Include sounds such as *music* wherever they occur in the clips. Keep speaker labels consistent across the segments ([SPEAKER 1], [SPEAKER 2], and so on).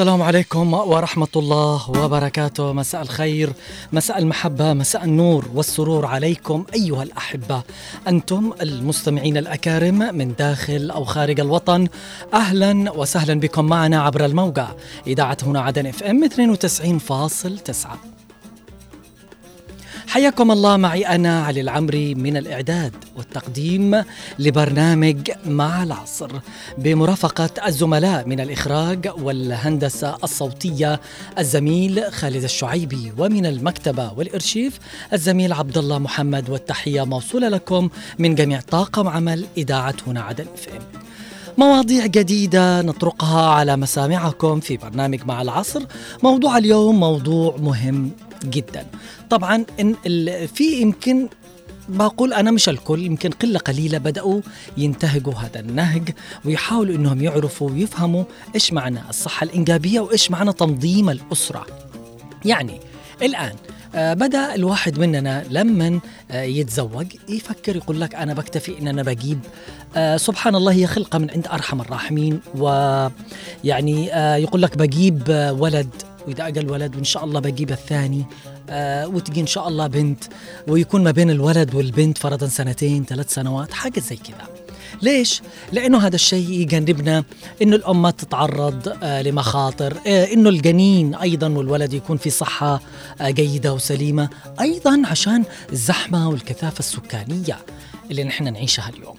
[SPEAKER 1] السلام عليكم ورحمة الله وبركاته. مساء الخير مساء المحبة مساء النور والسرور عليكم أيها الأحبة. أنتم المستمعين الأكارم من داخل أو خارج الوطن أهلا وسهلا بكم معنا عبر الموقع. إذاعة هنا عدن إف إم 92.9 حياكم الله معي أنا علي العمري من الإعداد والتقديم لبرنامج مع العصر بمرافقة الزملاء من الإخراج والهندسة الصوتية الزميل خالد الشعيبي ومن المكتبة والإرشيف الزميل عبد الله محمد والتحية موصولة لكم من جميع طاقم عمل إذاعة هنا عدن إف إم. مواضيع جديدة نطرقها على مسامعكم في برنامج مع العصر. موضوع اليوم موضوع مهم جدا. طبعا إن في يمكن بقول أنا مش الكل يمكن قلة قليلة بدأوا ينتهجوا هذا النهج ويحاولوا أنهم يعرفوا ويفهموا إيش معنى الصحة الإنجابية وإيش معنى تنظيم الأسرة. يعني الآن آه بدأ الواحد مننا لما آه يتزوج يفكر يقول لك أنا بكتفي إن أنا بجيب آه سبحان الله هي خلقة من عند أرحم الراحمين ويعني يقول لك بجيب ولد وإذا اجى ولد وإن شاء الله بجيب الثاني وتجي إن شاء الله بنت ويكون ما بين الولد والبنت فرضا سنتين ثلاث سنوات حاجة زي كذا. ليش؟ لأنه هذا الشيء يجنبنا أنه الأم ما تتعرض آه لمخاطر آه أنه الجنين أيضا والولد يكون في صحة آه جيدة وسليمة أيضا عشان الزحمة والكثافة السكانية اللي نحن نعيشها اليوم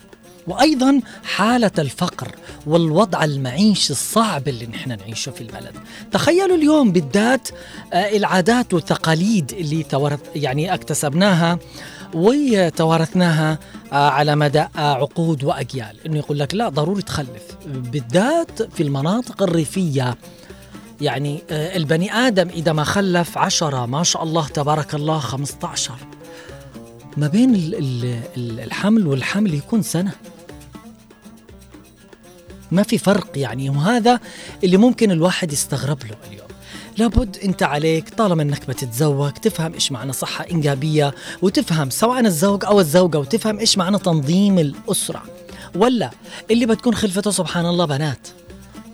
[SPEAKER 1] وأيضا حالة الفقر والوضع المعيشي الصعب اللي نحن نعيشه في البلد تخيلوا اليوم بالذات العادات والتقاليد اللي يعني اكتسبناها وتوارثناها على مدى عقود وأجيال. إنه يقول لك لا ضروري تخلف. بالذات في المناطق الريفية. يعني البني آدم إذا ما خلف عشرة ما شاء الله تبارك الله 15 ما بين الحمل والحمل يكون سنة. ما في فرق يعني. وهذا اللي ممكن الواحد يستغرب له اليوم. لابد انت عليك طالما انك بتتزوج تفهم إيش معنى صحة إنجابية وتفهم سواء الزوج أو الزوجة وتفهم إيش معنى تنظيم الأسرة. ولا اللي بتكون خلفته سبحان الله بنات.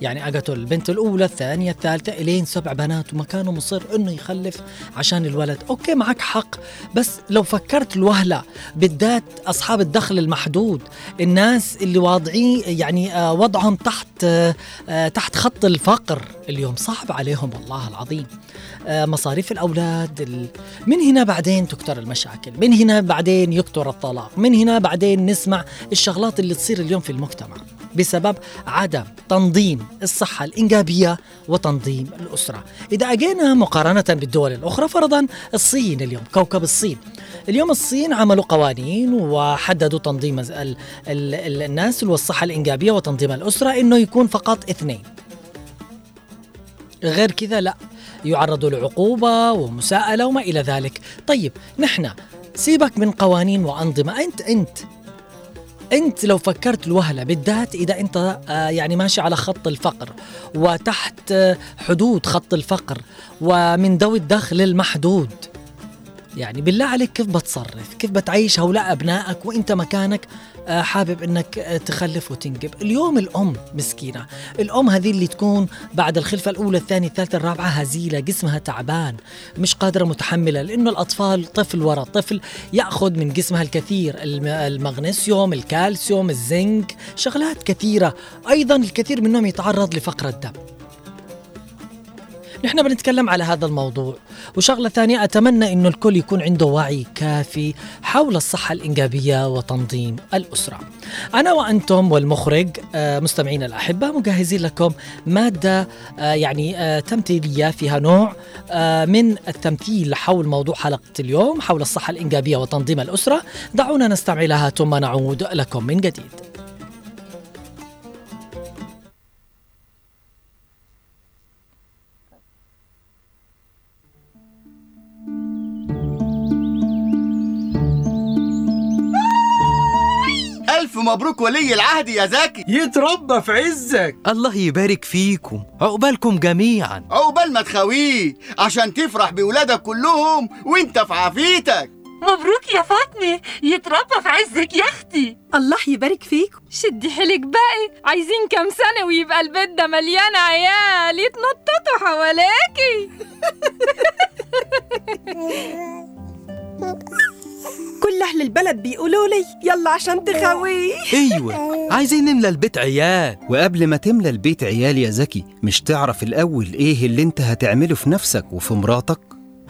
[SPEAKER 1] يعني اجته البنت الأولى الثانية الثالثة إلين سبع بنات وما كانوا مصر إنه يخلف عشان الولد. أوكي معك حق. بس لو فكرت الوهلة بالذات أصحاب الدخل المحدود الناس اللي واضعين يعني وضعهم تحت تحت خط الفقر اليوم صعب عليهم والله العظيم. مصاريف الأولاد من هنا بعدين تكتر المشاكل من هنا بعدين يكتر الطلاق من هنا بعدين نسمع الشغلات اللي تصير اليوم في المجتمع بسبب عدم تنظيم الصحة الإنجابية وتنظيم الأسرة. إذا أجينا مقارنة بالدول الأخرى فرضا الصين اليوم كوكب الصين. اليوم الصين عملوا قوانين وحددوا تنظيم ال ال ال الناس والصحة الإنجابية وتنظيم الأسرة إنه يكون فقط اثنين. غير كذا لا يعرضوا لعقوبة ومساءلة وما إلى ذلك. طيب نحن سيبك من قوانين وأنظمة أنت أنت أنت لو فكرت الوهلة بالذات إذا أنت يعني ماشي على خط الفقر وتحت حدود خط الفقر ومن ذوي الدخل المحدود يعني بالله عليك كيف بتصرف؟ كيف بتعيش هؤلاء أبنائك وإنت مكانك؟ حابب أنك تخلف وتنجب. اليوم الأم مسكينة. الأم هذه اللي تكون بعد الخلفة الأولى الثانية الثالثة الرابعة هزيلة جسمها تعبان مش قادرة متحملة لأنه الأطفال طفل ورا طفل يأخذ من جسمها الكثير المغنيسيوم الكالسيوم الزنك شغلات كثيرة. أيضا الكثير منهم يتعرض لفقر الدم. نحن بنتكلم على هذا الموضوع. وشغلة ثانية أتمنى أنه الكل يكون عنده وعي كافي حول الصحة الإنجابية وتنظيم الأسرة. أنا وأنتم والمخرج مستمعين الأحبة مجهزين لكم مادة يعني تمثيلية فيها نوع من التمثيل حول موضوع حلقة اليوم حول الصحة الإنجابية وتنظيم الأسرة. دعونا نستعملها ثم نعود لكم من جديد.
[SPEAKER 2] ألف مبروك ولي العهد يا زكي.
[SPEAKER 3] يتربى في عزك.
[SPEAKER 4] الله يبارك فيكم عقبالكم جميعا.
[SPEAKER 2] عقبال ما تخاويه عشان تفرح بولادك كلهم وانت في عافيتك
[SPEAKER 5] مبروك يا فاطمة يتربى في عزك يا أختي.
[SPEAKER 6] الله يبارك فيك.
[SPEAKER 7] شدي حيلك باقي عايزين كم سنة ويبقى البيت ده مليان عيال يتنططوا حواليكي. *laughs*
[SPEAKER 6] كل أهل البلد بيقولوا لي يلا عشان تخوي.
[SPEAKER 4] أيوه. *laughs* عايزين نملى البيت عيال.
[SPEAKER 8] وقبل ما تملى البيت عيال يا زكي مش تعرف الأول إيه اللي أنت هتعمله في نفسك وفي مراتك؟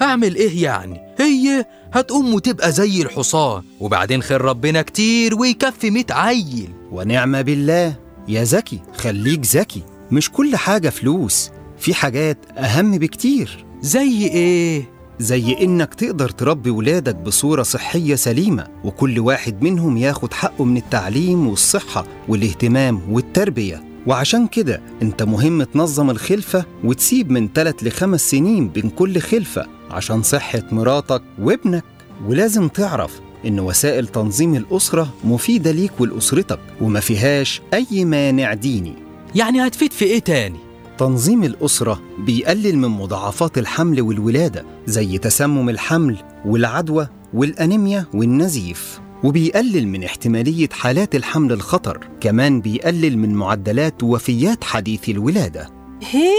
[SPEAKER 4] هعمل إيه يعني؟ هي هتقوم وتبقى زي الحصان وبعدين خير ربنا كتير ويكفي ميت عيل.
[SPEAKER 8] ونعم بالله. يا زكي خليك ذكي مش كل حاجة فلوس في حاجات أهم بكتير.
[SPEAKER 4] زي إيه؟
[SPEAKER 8] زي إنك تقدر تربي ولادك بصورة صحية سليمة وكل واحد منهم ياخد حقه من التعليم والصحة والاهتمام والتربية. وعشان كده أنت مهم تنظم الخلفة وتسيب من 3 لخمس سنين بين كل خلفة عشان صحة مراتك وابنك. ولازم تعرف إن وسائل تنظيم الأسرة مفيدة ليك ولأسرتك وما فيهاش أي مانع ديني.
[SPEAKER 4] يعني هتفيد في إيه تاني؟
[SPEAKER 8] تنظيم الأسرة بيقلل من مضاعفات الحمل والولادة زي تسمم الحمل والعدوى والأنيميا والنزيف. وبيقلل من احتمالية حالات الحمل الخطر كمان بيقلل من معدلات وفيات حديث الولادة.
[SPEAKER 6] هي؟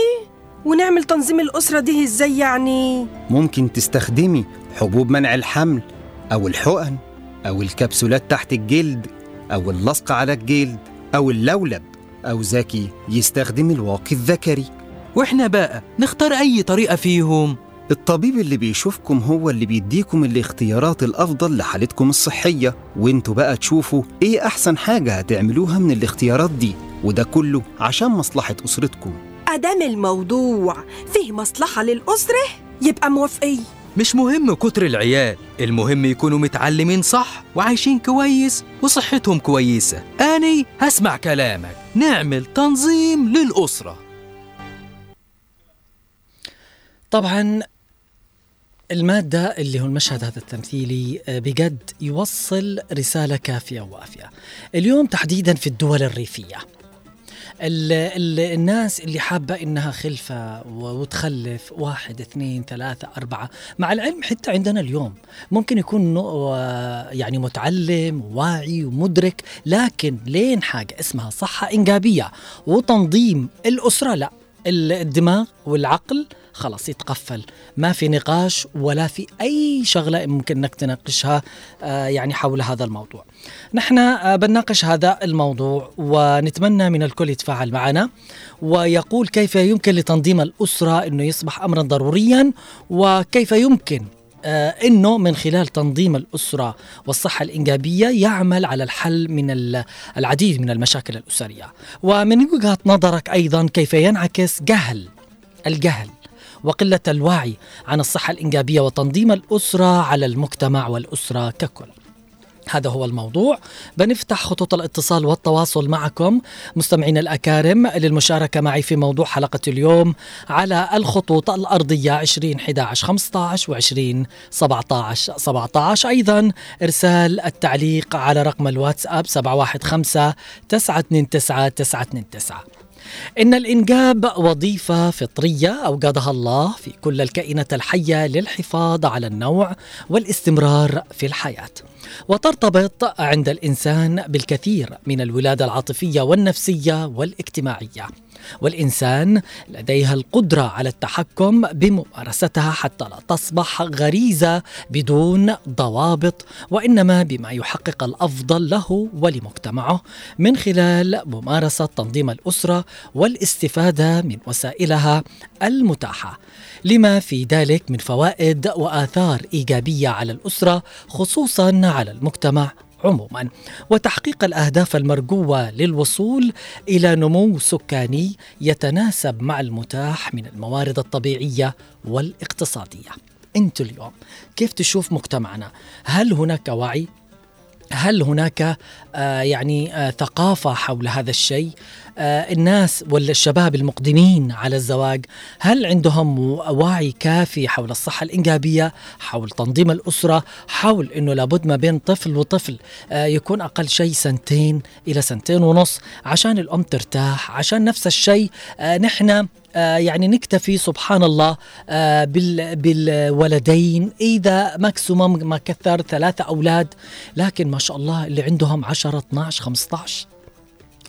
[SPEAKER 6] ونعمل تنظيم الأسرة دي إزاي يعني؟
[SPEAKER 8] ممكن تستخدمي حبوب منع الحمل أو الحقن أو الكبسولات تحت الجلد أو اللصق على الجلد أو اللولب. أو ذكي يستخدم الواقي الذكري.
[SPEAKER 4] وإحنا بقى نختار أي طريقة فيهم.
[SPEAKER 8] الطبيب اللي بيشوفكم هو اللي بيديكم الاختيارات الأفضل لحالتكم الصحية. وإنتوا بقى تشوفوا إيه أحسن حاجة هتعملوها من الاختيارات دي. وده كله عشان مصلحة أسرتكم.
[SPEAKER 6] أدام الموضوع فيه مصلحة للأسرة يبقى موافقين.
[SPEAKER 4] مش مهم كتر العيال المهم يكونوا متعلمين صح وعايشين كويس وصحتهم كويسة. أني هسمع كلامك. نعمل تنظيم للأسرة.
[SPEAKER 1] طبعا المادة اللي هو المشهد هذا التمثيلي آه، بجد يوصل رسالة كافية ووافية. اليوم تحديدا في الدول الريفية. ال ال الناس اللي حابة إنها خلفة وتخلف واحد اثنين ثلاثة أربعة. مع العلم حتى عندنا اليوم ممكن يكون يعني متعلم واعي ومدرك لكن لين حاجة اسمها صحة إنجابية وتنظيم الأسرة لا ال- الدماغ والعقل خلاص يتقفل. ما في نقاش ولا في أي شغلة ممكن أنك تناقشها آه، يعني حول هذا الموضوع. نحن آه، بنناقش هذا الموضوع ونتمنى من الكل يتفاعل معنا ويقول كيف يمكن لتنظيم الأسرة أنه يصبح أمرا ضروريا وكيف يمكن آه، إنه من خلال تنظيم الأسرة والصحة الإنجابية يعمل على الحل من ال- العديد من المشاكل الأسرية. ومن وجهة نظرك أيضا كيف ينعكس جهل الجهل وقلة الوعي عن الصحة الإنجابية وتنظيم الأسرة على المجتمع والأسرة ككل. هذا هو الموضوع. بنفتح خطوط الاتصال والتواصل معكم. مستمعين الأكارم للمشاركة معي في موضوع حلقة اليوم على الخطوط الأرضية 20 11 15 و 20 17 17 أيضا إرسال التعليق على رقم الواتساب 715 929 929 إن الإنجاب وظيفة فطرية أوجدها الله في كل الكائنات الحية للحفاظ على النوع والاستمرار في الحياة. وترتبط عند الإنسان بالكثير من الولادة العاطفية والنفسية والاجتماعية. والإنسان لديها القدرة على التحكم بممارستها حتى لا تصبح غريزة بدون ضوابط وإنما بما يحقق الأفضل له ولمجتمعه. من خلال ممارسة تنظيم الأسرة والاستفادة من وسائلها المتاحة. لما في ذلك من فوائد وآثار إيجابية على الأسرة خصوصا على المجتمع عموما وتحقيق الأهداف المرجوة للوصول إلى نمو سكاني يتناسب مع المتاح من الموارد الطبيعية والاقتصادية. انت اليوم كيف تشوف مجتمعنا؟ هل هناك وعي؟ هل هناك آه يعني آه ثقافة حول هذا الشيء؟ آه الناس ولا الشباب المقدمين على الزواج هل عندهم وعي كافي حول الصحة الإنجابية حول تنظيم الأسرة حول أنه لابد ما بين طفل وطفل يكون أقل شيء سنتين إلى سنتين ونص عشان الأم ترتاح عشان نفس الشيء نحن يعني نكتفي سبحان الله آه، بال- بالولدين. إذا ماكسيموم ما كثر ثلاثة أولاد لكن ما شاء الله اللي عندهم 10 12 15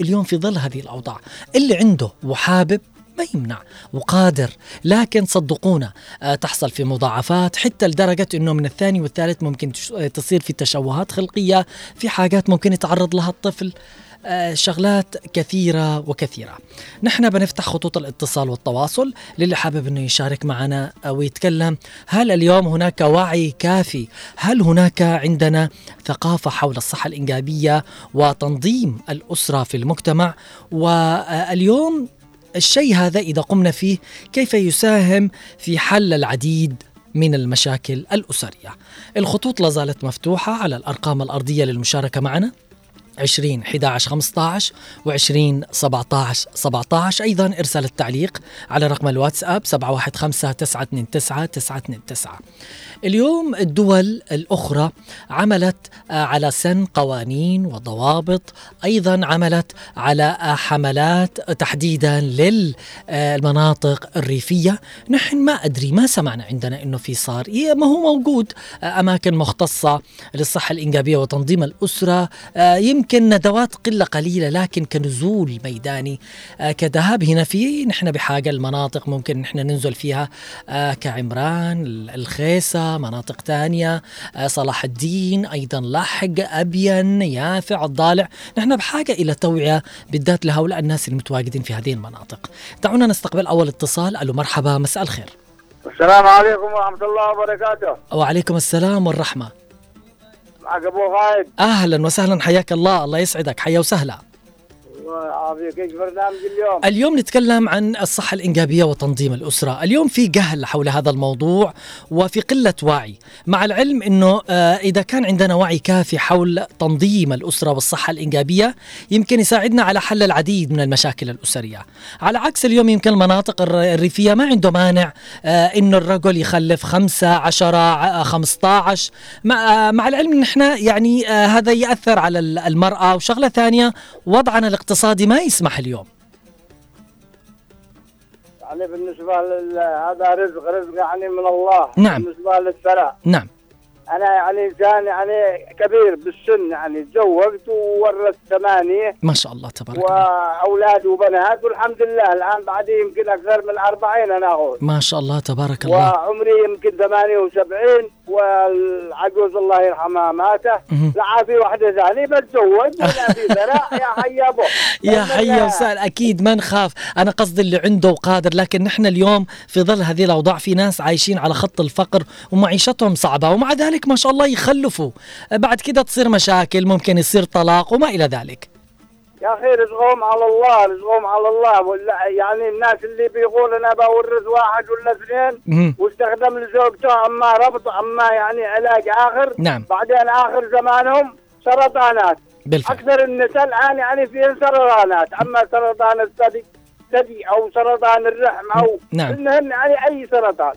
[SPEAKER 1] اليوم في ظل هذه الأوضاع اللي عنده وحابب ما يمنع وقادر. لكن صدقونا آه، تحصل في مضاعفات حتى لدرجة أنه من الثاني والثالث ممكن آه، تصير في تشوهات خلقية في حاجات ممكن يتعرض لها الطفل. آه، شغلات كثيرة وكثيرة. نحن بنفتح خطوط الاتصال والتواصل. للي حابب أنه يشارك معنا آه، ويتكلم هل اليوم هناك وعي كافي؟ هل هناك عندنا ثقافة حول الصحة الإنجابية وتنظيم الأسرة في المجتمع؟ واليوم الشيء هذا إذا قمنا فيه كيف يساهم في حل العديد من المشاكل الأسرية؟ الخطوط لا زالت مفتوحة على الأرقام الأرضية للمشاركة معنا. 20 11 15 و20 17 17 أيضا إرسال التعليق على رقم الواتساب 715 929 929 اليوم الدول الأخرى عملت آه، على سن قوانين وضوابط أيضا عملت على آه، حملات تحديدا للمناطق الريفية. نحن ما أدري ما سمعنا عندنا إنه في صار. ما هو موجود آه، أماكن مختصة للصحة الإنجابية وتنظيم الأسرة آه، يمكن ندوات قلة قليلة لكن كنزول ميداني آه، كذهاب. هنا في نحن بحاجة المناطق ممكن نحن ننزل فيها آه، كعمران الخيسة مناطق ثانية آه، صلاح الدين أيضا لحق أبين يافع الضالع. نحن بحاجة إلى توعية بالذات لهؤلاء الناس المتواجدين في هذه المناطق. دعونا نستقبل أول اتصال. ألو مرحبا مساء الخير.
[SPEAKER 9] السلام عليكم ورحمة الله وبركاته.
[SPEAKER 1] وعليكم السلام والرحمة.
[SPEAKER 9] معك أبو غايد
[SPEAKER 1] أهلا وسهلا حياك الله. الله يسعدك. حيا وسهلا.
[SPEAKER 9] برنامج اليوم؟
[SPEAKER 1] اليوم نتكلم عن الصحة الإنجابية وتنظيم الأسرة. اليوم في جهل حول هذا الموضوع وفي قلة وعي مع العلم أنه آه، إذا كان عندنا وعي كافي حول تنظيم الأسرة والصحة الإنجابية يمكن يساعدنا على حل العديد من المشاكل الأسرية. على عكس اليوم يمكن المناطق الر- الريفية ما عنده مانع آه، أنه الرجل يخلف خمسة عشرة ع- خمسة عشر مع, آه، مع العلم أن إحنا يعني هذا يأثر على ال- المرأة. وشغلة ثانية وضعنا الاقتصادي ما يسمح اليوم.
[SPEAKER 9] يعني بالنسبة لل هذا رزق رزق يعني من الله.
[SPEAKER 1] نعم.
[SPEAKER 9] بالنسبة للثراء.
[SPEAKER 1] نعم.
[SPEAKER 9] أنا يعني إنسان يعني كبير بالسن يعني تزوجت وورثت ثمانية.
[SPEAKER 1] ما شاء الله تبارك الله.
[SPEAKER 9] وأولاد وبنات والحمد لله. الآن بعد يمكن أكثر من أربعين أنا أقول
[SPEAKER 1] ما شاء الله تبارك الله.
[SPEAKER 9] وعمري يمكن 78 والعجوز الله يرحمها
[SPEAKER 1] مهم.
[SPEAKER 9] لا في واحدة ثانية بتزوج ولا في ثراء *laughs* يا حي أبو.
[SPEAKER 1] يا حي وسهلا أكيد ما نخاف. أنا قصدي اللي عنده وقادر لكن نحن اليوم في ظل هذه الأوضاع في ناس عايشين على خط الفقر ومعيشتهم صعبة ومع ذلك ما شاء الله يخلفوا. بعد كده تصير مشاكل ممكن يصير طلاق وما إلى ذلك.
[SPEAKER 9] يا أخي رزقهم على الله رزقهم على الله. ولا يعني الناس اللي بيقول أنا بورث واحد ولا اثنين. واستخدم لزوجته أما ربط أما يعني علاج آخر.
[SPEAKER 1] نعم.
[SPEAKER 9] بعدين آخر زمانهم سرطانات.
[SPEAKER 1] بالفعل.
[SPEAKER 9] أكثر النساء الآن يعني فيهم سرطانات. أما سرطان الثدي ثدي أو سرطان الرحم أو
[SPEAKER 1] نعم.
[SPEAKER 9] المهم يعني أي سرطان.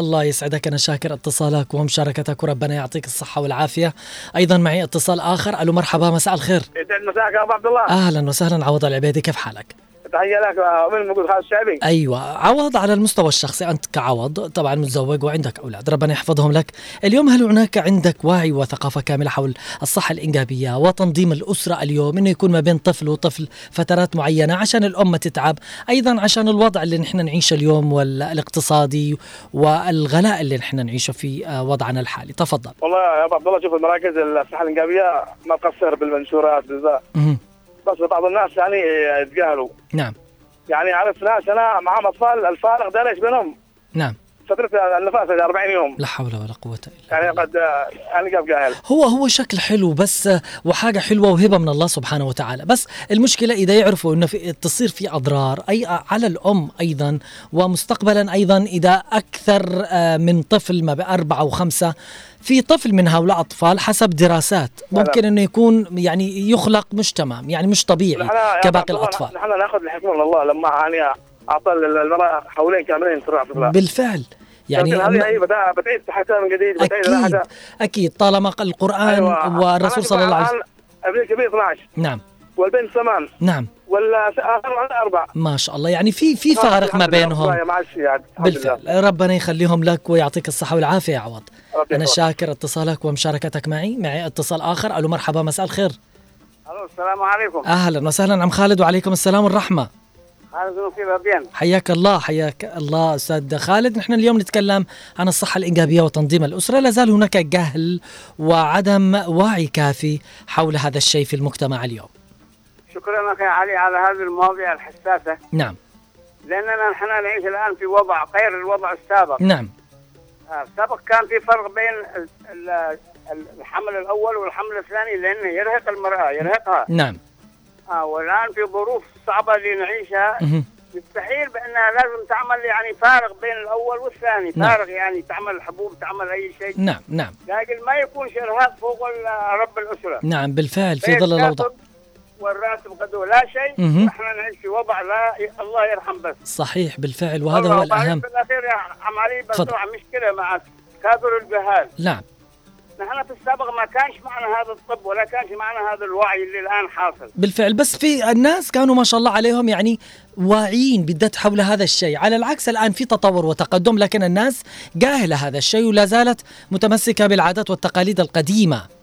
[SPEAKER 1] الله يسعدك. أنا شاكر اتصالك ومشاركتك وربنا يعطيك الصحة والعافية. أيضا معي اتصال آخر. ألو مرحبا مساء الخير.
[SPEAKER 9] يسعد مساك يا أبو عبد الله.
[SPEAKER 1] أهلا وسهلا. عوض العبيدي كيف حالك؟
[SPEAKER 9] تحية لك من موجود خالد الشعبي
[SPEAKER 1] أيوه. عوض على المستوى الشخصي أنت كعوض طبعا متزوج وعندك أولاد ربنا يحفظهم لك. اليوم هل هناك عندك وعي وثقافة كاملة حول الصحة الإنجابية وتنظيم الأسرة اليوم إنه يكون ما بين طفل وطفل فترات معينة عشان الام ما تتعب أيضا عشان الوضع اللي نحن نعيشه اليوم والاقتصادي والغلاء اللي نحن نعيشه في آه، وضعنا الحالي؟ تفضل.
[SPEAKER 9] والله يا أبو عبد الله شوف المراكز الصحة الإنجابية ما تقصر بالمنشورات بالذات. بس بعض الناس يعني يتجاهلوا
[SPEAKER 1] نعم.
[SPEAKER 9] يعني عرفت ناس أنا معهم أطفال الفارق إيش بينهم؟
[SPEAKER 1] نعم.
[SPEAKER 9] فتره النفاس 40 يوم.
[SPEAKER 1] لا حول ولا قوة إلا
[SPEAKER 9] يعني
[SPEAKER 1] بالله.
[SPEAKER 9] قد يعني جاهل
[SPEAKER 1] هو هو شكل حلو بس وحاجة حلوة وهبة من الله سبحانه وتعالى. بس المشكلة إذا يعرفوا أنه في تصير في أضرار أي على الأم أيضا ومستقبلا أيضا إذا أكثر آه، من طفل ما بأربعة أو خمسة في طفل من هؤلاء الأطفال حسب دراسات ممكن أنه يكون يعني يخلق مش تمام يعني مش طبيعي كباقي الأطفال.
[SPEAKER 9] نحن نأخذ الحكمه من الله لما يعني أعطى المرأة حولين كاملين الله
[SPEAKER 1] بالفعل. يعني
[SPEAKER 9] هذه هي بدا- بتعيد صحتها من جديد راحتها
[SPEAKER 1] أكيد طالما القرآن
[SPEAKER 9] أيوة.
[SPEAKER 1] والرسول صلى الله عليه وسلم.
[SPEAKER 9] ابني كبير 12
[SPEAKER 1] نعم.
[SPEAKER 9] والبنت ثمان.
[SPEAKER 1] نعم.
[SPEAKER 9] ولا آخر على أربع.
[SPEAKER 1] ما شاء الله. يعني في في فارق ما بينهم.
[SPEAKER 9] يعني.
[SPEAKER 1] بالفعل. ربنا يخليهم لك ويعطيك الصحة والعافية يا عوض.
[SPEAKER 9] يحفظك.
[SPEAKER 1] شاكر اتصالك ومشاركتك معي. معي اتصال آخر. ألو مرحبا مساء الخير.
[SPEAKER 9] ألو السلام عليكم.
[SPEAKER 1] أهلا وسهلا. عم خالد وعليكم السلام
[SPEAKER 9] بين
[SPEAKER 1] حياك الله حياك الله أستاذ خالد. نحن اليوم نتكلم عن الصحة الإنجابية وتنظيم الأسرة. لا زال هناك جهل وعدم وعي كافي حول هذا الشيء في المجتمع اليوم.
[SPEAKER 9] شكرا أخي علي على هذه المواضيع الحساسة.
[SPEAKER 1] نعم.
[SPEAKER 9] لأننا نحن نعيش الآن في وضع غير الوضع السابق.
[SPEAKER 1] نعم.
[SPEAKER 9] آه، السابق كان في فرق بين ال- ال- ال- الحمل الأول والحمل الثاني لأنه يرهق المرأة يرهقها.
[SPEAKER 1] نعم.
[SPEAKER 9] آه والآن في ظروف صعبة اللي نعيشها
[SPEAKER 1] مهم.
[SPEAKER 9] يستحيل بأنها لازم تعمل يعني فارق بين الأول والثاني.
[SPEAKER 1] نعم.
[SPEAKER 9] فارق يعني تعمل حبوب تعمل أي شيء.
[SPEAKER 1] نعم نعم.
[SPEAKER 9] لكن ما يكونش ارهاق فوق رب الأسرة.
[SPEAKER 1] نعم بالفعل في ظل الأوضاع.
[SPEAKER 9] كاتب والراتب غدو لا شيء. نحن نعيش في وضع لا الله يرحم بس.
[SPEAKER 1] صحيح بالفعل وهذا هو
[SPEAKER 9] وبعدين
[SPEAKER 1] الأهم.
[SPEAKER 9] في الأخير يا عم علي
[SPEAKER 1] تفضل.
[SPEAKER 9] بسمع مشكلة مع كابر الجهال
[SPEAKER 1] نعم.
[SPEAKER 9] نحن في السابق ما كانش معنا هذا الطب ولا كانش معنا هذا الوعي اللي الآن حاصل.
[SPEAKER 1] بالفعل بس في الناس كانوا ما شاء الله عليهم يعني واعيين بالذات حول هذا الشيء. على العكس الآن في تطور وتقدم لكن الناس جاهلة هذا الشيء ولا زالت متمسكة بالعادات والتقاليد القديمة.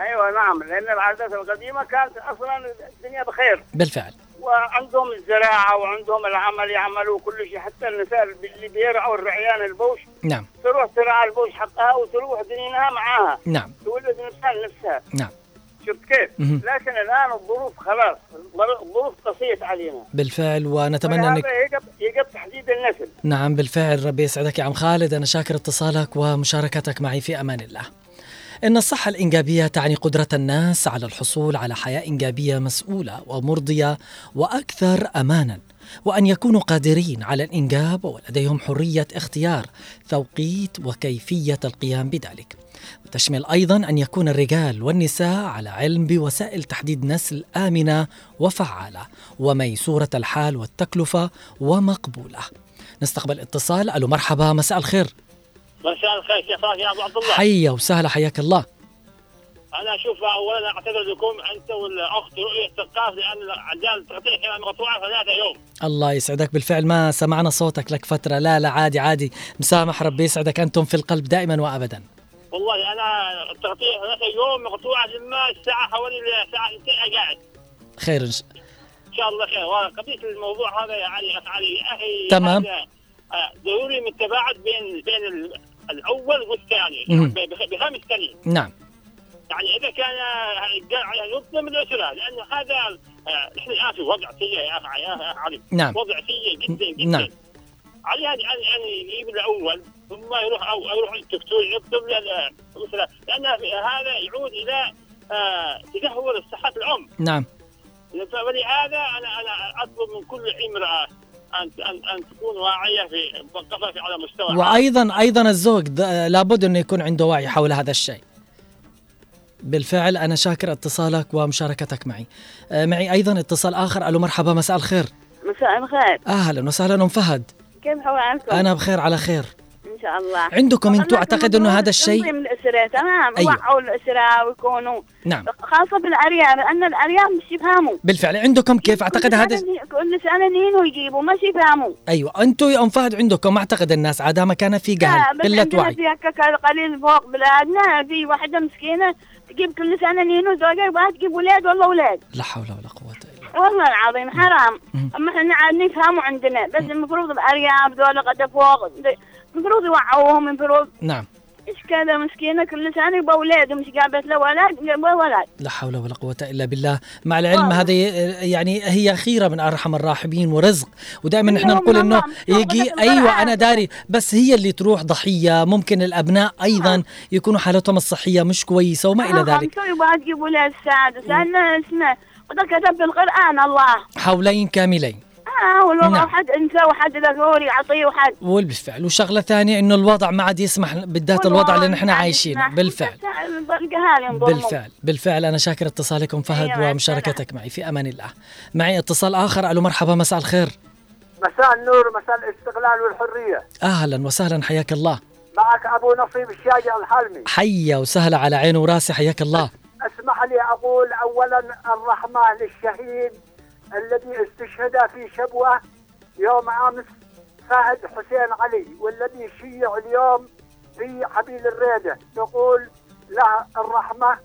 [SPEAKER 9] أيوه نعم. لأن العادات القديمة كانت أصلا الدنيا بخير.
[SPEAKER 1] بالفعل.
[SPEAKER 9] وعندهم الزراعة وعندهم العمل يعملوا كل شيء. حتى النساء اللي بيرعوا الرعيان البوش
[SPEAKER 1] نعم.
[SPEAKER 9] تروح ترعى البوش حقها وتروح دنينها معاها.
[SPEAKER 1] نعم.
[SPEAKER 9] تولد نفسها. لنفسها
[SPEAKER 1] نعم.
[SPEAKER 9] شفت كيف؟
[SPEAKER 1] مهم.
[SPEAKER 9] لكن الآن الظروف خلاص. الظروف قسيت علينا.
[SPEAKER 1] بالفعل ونتمنى انك
[SPEAKER 9] يجب يجب تحديد النسل.
[SPEAKER 1] نعم بالفعل. ربي يسعدك يا عم خالد. أنا شاكر اتصالك ومشاركتك معي في أمان الله. إن الصحة الإنجابية تعني قدرة الناس على الحصول على حياة إنجابية مسؤولة ومرضية وأكثر أمانا وأن يكونوا قادرين على الإنجاب ولديهم حرية اختيار توقيت وكيفية القيام بذلك. وتشمل أيضا أن يكون الرجال والنساء على علم بوسائل تحديد نسل آمنة وفعالة وميسورة الحال والتكلفة ومقبولة. نستقبل اتصال. ألو مرحبا مساء الخير.
[SPEAKER 9] مساء الخير كيف يا أبو عبد الله.
[SPEAKER 1] حيا وسهلا حياك الله.
[SPEAKER 9] أنا أشوف اولا اعتذر لكم أنت والأخت رؤية ثقاف لأن عجال تقطيع كان مقطوعة ثلاثة يوم.
[SPEAKER 1] الله يسعدك بالفعل. ما سمعنا صوتك لك فترة. لا لا عادي عادي. مسامح ربي يسعدك أنتم في القلب دائما وأبدا.
[SPEAKER 9] والله أنا التقطيع ثلاثة يوم مقطوعة لما الساعة حوالي الساعة 2 قاعد.
[SPEAKER 1] خير شاء
[SPEAKER 9] إن شاء الله خير. وقضية الموضوع هذا يا علي علي أخي
[SPEAKER 1] تمام.
[SPEAKER 9] آه، ضروري من التباعد بين بين الأول والثاني. بخ- بخمس سنين
[SPEAKER 1] نعم.
[SPEAKER 9] يعني إذا كان يعني يظلم الأسرة لأنه هذا آه، نحن الآن في وضع سيء يا اخ يا علي.
[SPEAKER 1] نعم.
[SPEAKER 9] وضع سيء جدا جدا.
[SPEAKER 1] نعم.
[SPEAKER 9] علي يعني يعني يعني يجيب الأول ثم يروح أو يروح الدكتور يكتب له الأسرة. لأن هذا يعود إلى آه، تدهور صحه الأم.
[SPEAKER 1] نعم.
[SPEAKER 9] فلهذا أنا أنا أطلب من كل امرأة ان ان أن تكون واعية في مثقفه في- على مستوى عام.
[SPEAKER 1] وأيضا أيضا الزوج لابد أنه يكون عنده وعي حول هذا الشيء. بالفعل أنا شاكر اتصالك ومشاركتك معي. آه، معي أيضا اتصال آخر. ألو مرحبا مساء الخير.
[SPEAKER 10] مساء الخير.
[SPEAKER 1] أهلا وسهلا أم فهد.
[SPEAKER 10] كيف حوالكم؟
[SPEAKER 1] أنا بخير على خير.
[SPEAKER 10] شاء الله.
[SPEAKER 1] عندكم أنتم
[SPEAKER 10] والله
[SPEAKER 1] أعتقد أنه هذا الشيء
[SPEAKER 10] تنظيم الأسرة تمام؟
[SPEAKER 1] أيوة.
[SPEAKER 10] وعوا الأسرة ويكونوا
[SPEAKER 1] نعم.
[SPEAKER 10] خاصة بالارياف لأن الارياف مش يفهموا.
[SPEAKER 1] بالفعل عندكم كيف؟ أعتقد
[SPEAKER 10] كل
[SPEAKER 1] هذا
[SPEAKER 10] كل سنة نينو يجيبوا مش يفهموا.
[SPEAKER 1] أيوه أنتم يا أم فهد عندكم أعتقد الناس عادها ما كان في جهل.
[SPEAKER 10] بس قلة
[SPEAKER 1] وعي.
[SPEAKER 10] في هكا قليل فوق بلادنا في واحدة مسكينة تجيب كل سنة نينو زوجها يبغى تجيب أولاد والله أولاد
[SPEAKER 1] لا حول ولا قوة إلا
[SPEAKER 10] والله العظيم حرام. أما إحنا عاد نفهموا عندنا بس المفروض الارياف ذولا قد فوق المفروض يوعوهم المفروض
[SPEAKER 1] نعم.
[SPEAKER 10] إيش كذا مسكينة؟ كل سنه يبغى أولاد مش جابت له ولد يبغى ولد.
[SPEAKER 1] لا حول ولا قوة إلا بالله. مع العلم
[SPEAKER 10] والله.
[SPEAKER 1] هذه يعني هي خيرة من أرحم الراحمين ورزق. ودائما إحنا
[SPEAKER 10] أيوة
[SPEAKER 1] نقول
[SPEAKER 10] والله،
[SPEAKER 1] إنه
[SPEAKER 10] مش
[SPEAKER 1] يجي
[SPEAKER 10] أيوه.
[SPEAKER 1] أنا داري. بس هي اللي تروح ضحية. ممكن الأبناء أيضا يكونوا حالتهم الصحية مش كويسة وما إلى ذلك.
[SPEAKER 10] يبغى تجيب ولاد السادس أنا اسمه. كتب في القرآن الله.
[SPEAKER 1] حولين كاملين.
[SPEAKER 10] آه والله
[SPEAKER 1] نعم.
[SPEAKER 10] حد انثى وحد ذكور يعطيه وحد
[SPEAKER 1] وبالفعل وشغلة ثانية إنه الوضع ما عاد يسمح بالذات الوضع اللي نحن عايشينه. بالفعل. بالفعل بالفعل. أنا شاكر اتصالكم فهد
[SPEAKER 10] أيوة، مع
[SPEAKER 1] ومشاركتك معي. في أمان الله. معي اتصال آخر. ألو مرحبا. مساء الخير.
[SPEAKER 9] مساء النور. مساء الاستقلال والحرية.
[SPEAKER 1] أهلا وسهلا. حياك الله.
[SPEAKER 9] معك أبو نصيب الشاجع الحلمي.
[SPEAKER 1] حيا وسهلا على عيني وراسي حياك الله.
[SPEAKER 9] أسمح لي أقول اولا الرحمه للشهيد
[SPEAKER 11] الذي استشهد في شبوة يوم أمس فهد حسين علي والذي شيع اليوم في حبيل الريدة. نقول له الرحمة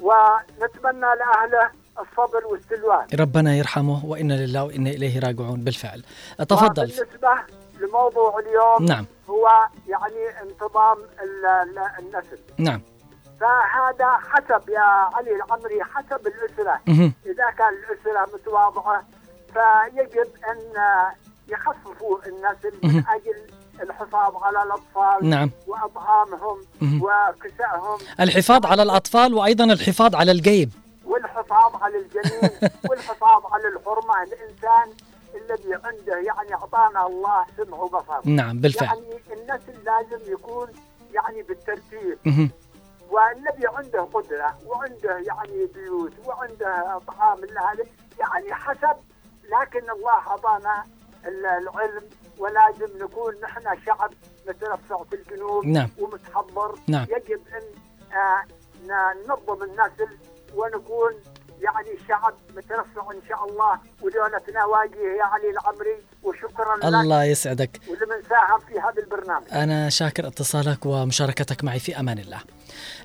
[SPEAKER 11] ونتمنى لأهله الصبر والسلوان.
[SPEAKER 1] ربنا يرحمه وإنا لله وإنا إليه راجعون. بالفعل. تفضل.
[SPEAKER 11] بالنسبة لموضوع اليوم
[SPEAKER 1] نعم.
[SPEAKER 11] هو يعني انتظام ال- ال- النسل.
[SPEAKER 1] نعم.
[SPEAKER 11] فهذا حسب يا علي العمري حسب الأسرة. إذا كان الأسرة متواضعة فيجب أن يخففوا النسل من. أجل الحفاظ على الأطفال
[SPEAKER 1] نعم.
[SPEAKER 11] وأطعامهم
[SPEAKER 1] مهم.
[SPEAKER 11] وكسائهم
[SPEAKER 1] الحفاظ على الأطفال وأيضا الحفاظ على الجيب
[SPEAKER 11] والحفاظ على الجنين *laughs* والحفاظ على الحرمة الإنسان الذي عنده يعني أعطانا الله سمع وبصر
[SPEAKER 1] نعم بالفعل
[SPEAKER 11] يعني النسل لازم يكون يعني بالترتيب. والنبي عنده قدرة وعنده يعني بيوت وعنده طعام هذا يعني حسب لكن الله أعطانا ال- العلم ولازم نكون نحن شعب مترفع في الجنوب
[SPEAKER 1] نعم.
[SPEAKER 11] ومتحضر
[SPEAKER 1] نعم.
[SPEAKER 11] يجب أن آه، ننظم النسل ونكون يعني شعب مترفع إن شاء الله ودولة نواجه يا علي العمري وشكرا لك
[SPEAKER 1] الله يسعدك
[SPEAKER 11] ولمن ساهم في هذا البرنامج.
[SPEAKER 1] أنا شاكر اتصالك ومشاركتك معي في أمان الله.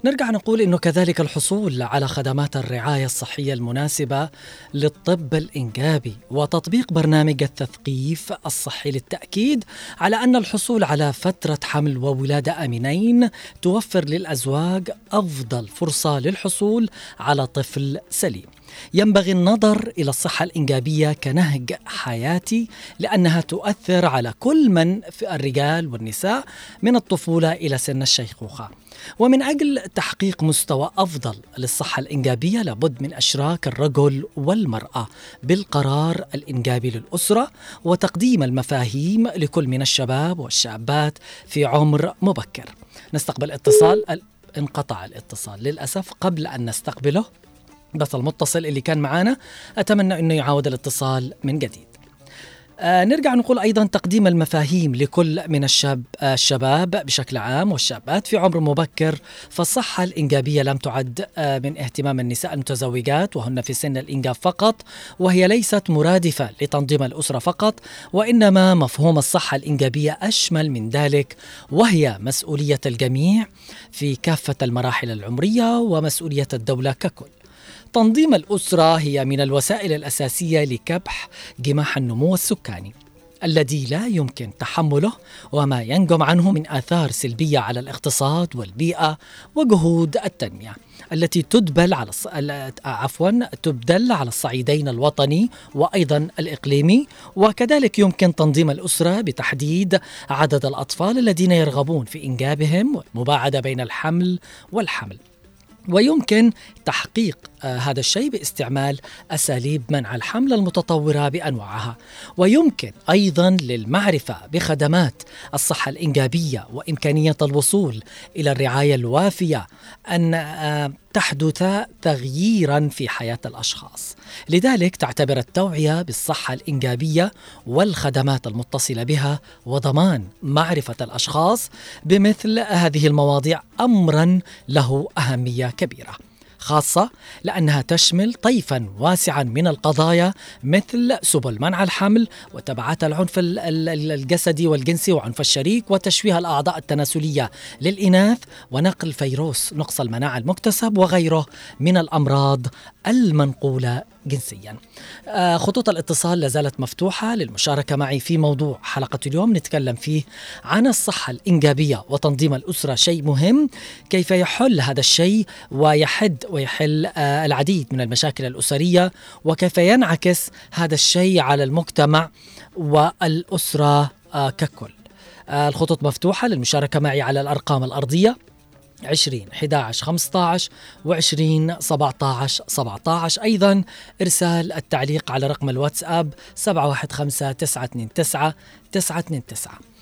[SPEAKER 1] نرجع نقول أنه كذلك الحصول على خدمات الرعاية الصحية المناسبة للطب الإنجابي وتطبيق برنامج التثقيف الصحي للتأكيد على أن الحصول على فترة حمل وولادة آمنين توفر للأزواج أفضل فرصة للحصول على طفل سليم. ينبغي النظر إلى الصحة الإنجابية كنهج حياتي لأنها تؤثر على كل من في الرجال والنساء من الطفولة إلى سن الشيخوخة. ومن أجل تحقيق مستوى أفضل للصحة الإنجابية لابد من أشراك الرجل والمرأة بالقرار الإنجابي للأسرة وتقديم المفاهيم لكل من الشباب والشابات في عمر مبكر. نستقبل اتصال ال- انقطع الاتصال للأسف قبل أن نستقبله بس المتصل اللي كان معانا. أتمنى أنه يعاود الاتصال من جديد. آه نرجع نقول أيضا تقديم المفاهيم لكل من الشاب آه الشباب بشكل عام والشابات. في عمر مبكر فالصحة الإنجابية لم تعد آه من اهتمام النساء المتزوجات وهن في سن الإنجاب فقط وهي ليست مرادفة لتنظيم الأسرة فقط وإنما مفهوم الصحة الإنجابية أشمل من ذلك وهي مسؤولية الجميع في كافة المراحل العمرية ومسؤولية الدولة ككل. تنظيم الأسرة هي من الوسائل الأساسية لكبح جماح النمو السكاني الذي لا يمكن تحمله وما ينجم عنه من آثار سلبية على الاقتصاد والبيئة وجهود التنمية التي تدبل على الص... ال- عفوا تبدل على الصعيدين الوطني وأيضا الإقليمي وكذلك يمكن تنظيم الأسرة بتحديد عدد الأطفال الذين يرغبون في إنجابهم والمباعدة بين الحمل والحمل. ويمكن تحقيق آه هذا الشيء باستعمال أساليب منع الحمل المتطورة بأنواعها. ويمكن أيضا للمعرفة بخدمات الصحة الإنجابية وإمكانية الوصول إلى الرعاية الوافية. أن آه تحدث تغييرا في حياة الأشخاص. لذلك تعتبر التوعية بالصحة الإنجابية والخدمات المتصلة بها وضمان معرفة الأشخاص بمثل هذه المواضيع امرا له أهمية كبيرة. خاصة لأنها تشمل طيفا واسعا من القضايا مثل سبل منع الحمل وتبعات العنف ال- ال- الجسدي والجنسي وعنف الشريك وتشويه الأعضاء التناسلية للإناث ونقل فيروس نقص المناعة المكتسب وغيره من الأمراض المنقولة جنسيا. آه، خطوط الاتصال لازالت مفتوحة للمشاركة معي في موضوع حلقة اليوم. نتكلم فيه عن الصحة الإنجابية وتنظيم الأسرة شيء مهم. كيف يحل هذا الشيء؟ ويحد ويحل آه، العديد من المشاكل الأسرية. وكيف ينعكس هذا الشيء على المجتمع والأسرة آه، ككل. الخطوط مفتوحة للمشاركة معي على الأرقام الأرضية. 20 11 15 و20 17 17 أيضا إرسال التعليق على رقم الواتساب 715 929 929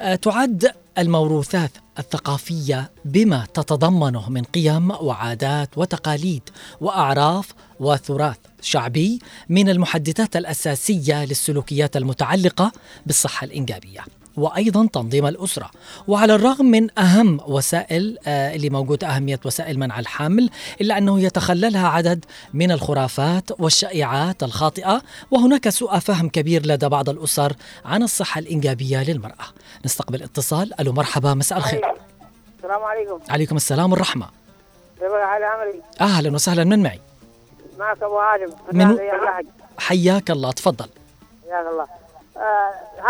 [SPEAKER 1] آه، تعد الموروثات الثقافية بما تتضمنه من قيم وعادات وتقاليد وأعراف وتراث شعبي من المحددات الأساسية للسلوكيات المتعلقة بالصحة الإنجابية. وأيضا تنظيم الأسرة. وعلى الرغم من أهم وسائل آه، اللي موجودة أهمية وسائل منع الحمل إلا أنه يتخللها عدد من الخرافات والشائعات الخاطئة وهناك سوء فهم كبير لدى بعض الأسر عن الصحة الإنجابية للمرأة. نستقبل اتصال. ألو مرحبا مساء الخير.
[SPEAKER 12] السلام عليكم.
[SPEAKER 1] عليكم السلام والرحمة.
[SPEAKER 12] حال عمري؟
[SPEAKER 1] أهلا وسهلا. من معي؟
[SPEAKER 12] معك أبو هاشم.
[SPEAKER 1] من-
[SPEAKER 12] يا
[SPEAKER 1] حياك الله. تفضل.
[SPEAKER 12] حياك الله.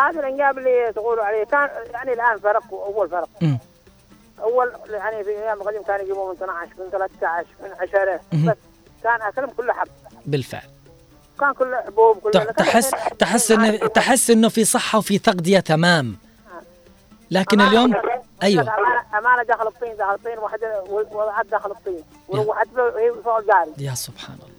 [SPEAKER 12] هذا الانجاب اللي تقولوا عليه. كان يعني الآن فرق أول فرق.
[SPEAKER 1] مم.
[SPEAKER 12] أول يعني في أيام القديم كانوا يجيبوا من 12 من 13 من 10
[SPEAKER 1] مم.
[SPEAKER 12] بس كان أكلهم كله حب.
[SPEAKER 1] بالفعل.
[SPEAKER 12] كان كله حبوب كله
[SPEAKER 1] تح- تحس تحس إن تحس إنه في صحة وفي تغذية تمام. لكن اليوم أيوة.
[SPEAKER 12] امانه أمانة داخل الطين داخل الطين واحدة وضعت داخل الطين. وروحت له فوق الجاري.
[SPEAKER 1] يا سبحان الله.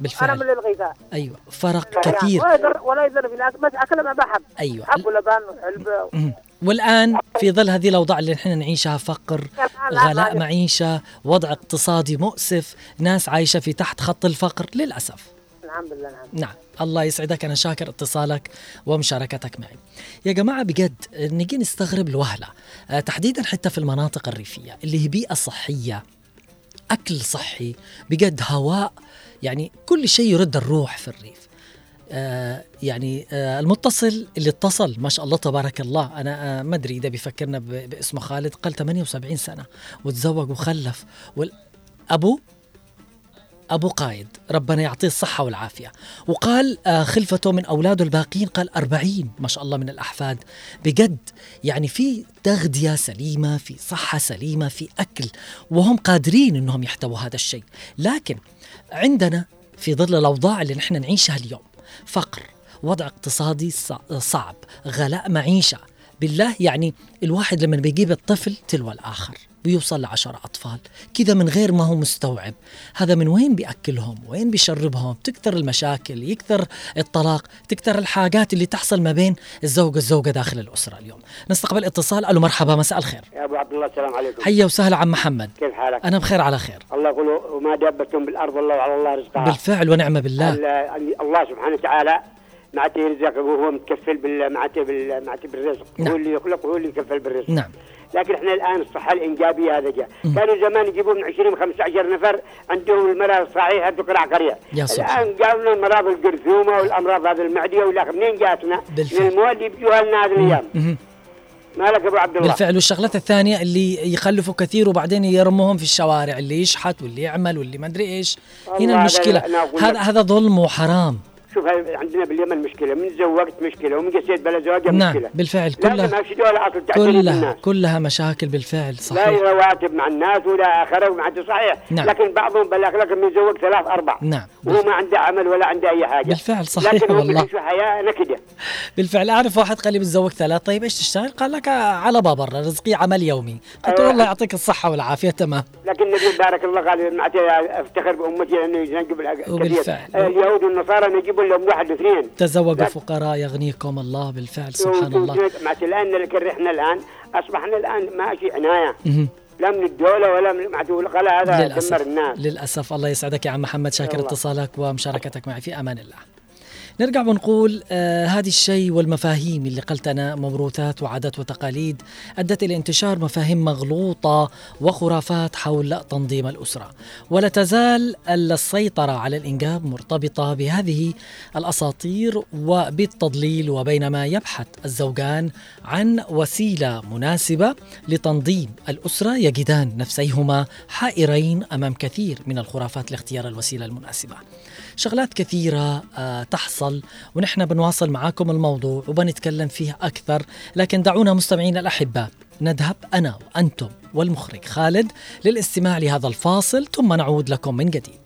[SPEAKER 1] بالفعل.
[SPEAKER 12] من اللي لغيتها
[SPEAKER 1] أيوة فرق
[SPEAKER 12] يعني
[SPEAKER 1] كثير.
[SPEAKER 12] ولا يضر ولا يضر في ناس. بس اكلهم ما بحب
[SPEAKER 1] أيوة.
[SPEAKER 12] حب ولبن وحلبه
[SPEAKER 1] مم. والآن في ظل هذه الأوضاع اللي نحن نعيشها فقر غلاء معيشة وضع اقتصادي مؤسف ناس عايشة في تحت خط الفقر للأسف.
[SPEAKER 12] الحمد لله نعم
[SPEAKER 1] نعم. الله يسعدك. أنا شاكر اتصالك ومشاركتك معي. يا جماعة بجد نجي نستغرب الوهلة. آه، تحديدا حتى في المناطق الريفية اللي هي بيئة صحية أكل صحي بجد هواء يعني كل شيء يرد الروح في الريف. آه يعني آه المتصل اللي اتصل ما شاء الله تبارك الله أنا آه ما أدري إذا بيفكرنا باسمه خالد قال 78 سنة وتزوج وخلف والابو أبو قايد ربنا يعطيه الصحة والعافية. وقال آه، خلفته من أولاده الباقين قال أربعين ما شاء الله من الأحفاد. بجد يعني في تغذية سليمة في صحة سليمة في أكل وهم قادرين أنهم يحتووا هذا الشيء. لكن عندنا في ظل الأوضاع اللي نحن نعيشها اليوم فقر وضع اقتصادي صع- صعب غلاء معيشة. بالله يعني الواحد لما بيجيب الطفل تلو الآخر. بيوصل لعشرة أطفال. كذا من غير ما هو مستوعب. هذا من وين بيأكلهم؟ وين بيشربهم؟ تكثر المشاكل يكثر الطلاق تكثر الحاجات اللي تحصل ما بين الزوج والزوجة داخل الأسرة اليوم. نستقبل اتصال. ألو مرحبا مساء الخير.
[SPEAKER 13] يا أبو عبد الله السلام عليكم.
[SPEAKER 1] حيا وسهلا عم محمد.
[SPEAKER 13] كيف حالك؟
[SPEAKER 1] أنا بخير على خير.
[SPEAKER 13] الله يقول وما دابتم بالأرض الله وعلى الله رزقها.
[SPEAKER 1] بالفعل ونعم بالله.
[SPEAKER 13] ال- الله سبحانه وتعالى معناته يرزقك وهو متكفل بال معناته بال معناته بالرزق.
[SPEAKER 1] نعم.
[SPEAKER 13] هو اللي يخلق وهو اللي يكفل بالرزق.
[SPEAKER 1] نعم.
[SPEAKER 13] لكن إحنا الآن الصحة الإنجابية هذا جاء. كانوا زمان يجيبوا من 20 15 نفر عندهم المرض الصحيح تقرع قريه
[SPEAKER 1] يا سبحان
[SPEAKER 13] الآن قالوا لنا مرض الجرثومه والأمراض هذه المعدية ولا منين جاتنا؟
[SPEAKER 1] بالفعل.
[SPEAKER 13] من المواد اللي بيجوها لنا هذه
[SPEAKER 1] الأيام.
[SPEAKER 13] مالك أبو عبد الله؟
[SPEAKER 1] بالفعل. والشغلات الثانية اللي يخلفوا كثير وبعدين يرموهم في الشوارع اللي يشحت واللي يعمل واللي ما أدري
[SPEAKER 13] إيش.
[SPEAKER 1] هنا
[SPEAKER 13] هذا أقول
[SPEAKER 1] هذا. هذا ظلم وحرام.
[SPEAKER 13] شوف عندنا باليمن مشكلة من زوجت مشكلة ومن قسيت بلا زواج
[SPEAKER 1] نعم
[SPEAKER 13] مشكلة
[SPEAKER 1] بالفعل
[SPEAKER 13] لازم
[SPEAKER 1] كلها كلها كلها مشاكل بالفعل
[SPEAKER 13] لا
[SPEAKER 1] صحيح
[SPEAKER 13] رواتب مع الناس ولا اخره ومعناته صحيح
[SPEAKER 1] نعم.
[SPEAKER 13] لكن بعضهم بالاخلاق من يزوج ثلاث أربع
[SPEAKER 1] نعم
[SPEAKER 13] وهو ما عنده عمل ولا عنده أي حاجة
[SPEAKER 1] بالفعل صحيح
[SPEAKER 13] لكن
[SPEAKER 1] والله.
[SPEAKER 13] بيعيشوا حياة نكدة
[SPEAKER 1] بالفعل أعرف واحد قال لي بتزوج ثلاث طيب إيش تشتغل؟ قال لك آه، على باب الرزق رزقي عمل يومي قلت له
[SPEAKER 13] أيوة.
[SPEAKER 1] الله يعطيك الصحة والعافية تمام
[SPEAKER 13] لكن النبي بارك الله قال أفتخر بأمتي لأنه ينقب
[SPEAKER 1] وبالفعل.
[SPEAKER 13] اليهود والنصارى ما يجيبوا لهم واحد واثنين
[SPEAKER 1] تزوجوا
[SPEAKER 13] لا.
[SPEAKER 1] فقراء يغنيكم الله بالفعل سبحان الله.
[SPEAKER 13] معناته الآن لكن إحنا الآن. أصبحنا الآن ما شيء عنايه. لا من الدولة ولا من الغلاء هذا دمر
[SPEAKER 1] للأسف.
[SPEAKER 13] الناس
[SPEAKER 1] للأسف. الله يسعدك يا عم محمد شاكر. اتصالك ومشاركتك معي. في أمان الله. نرجع ونقول آه هذه الشيء والمفاهيم اللي قلتنا موروثات وعادات وتقاليد أدت إلى انتشار مفاهيم مغلوطة وخرافات حول تنظيم الأسرة. ولا تزال السيطرة على الإنجاب مرتبطة بهذه الأساطير وبالتضليل وبينما يبحث الزوجان عن وسيلة مناسبة لتنظيم الأسرة يجدان نفسيهما حائرين أمام كثير من الخرافات لاختيار الوسيلة المناسبة. شغلات كثيرة آه، تحصل ونحن بنواصل معاكم الموضوع وبنتكلم فيه أكثر. لكن دعونا مستمعين الأحباء نذهب أنا وأنتم والمخرج خالد للاستماع لهذا الفاصل ثم نعود لكم من جديد.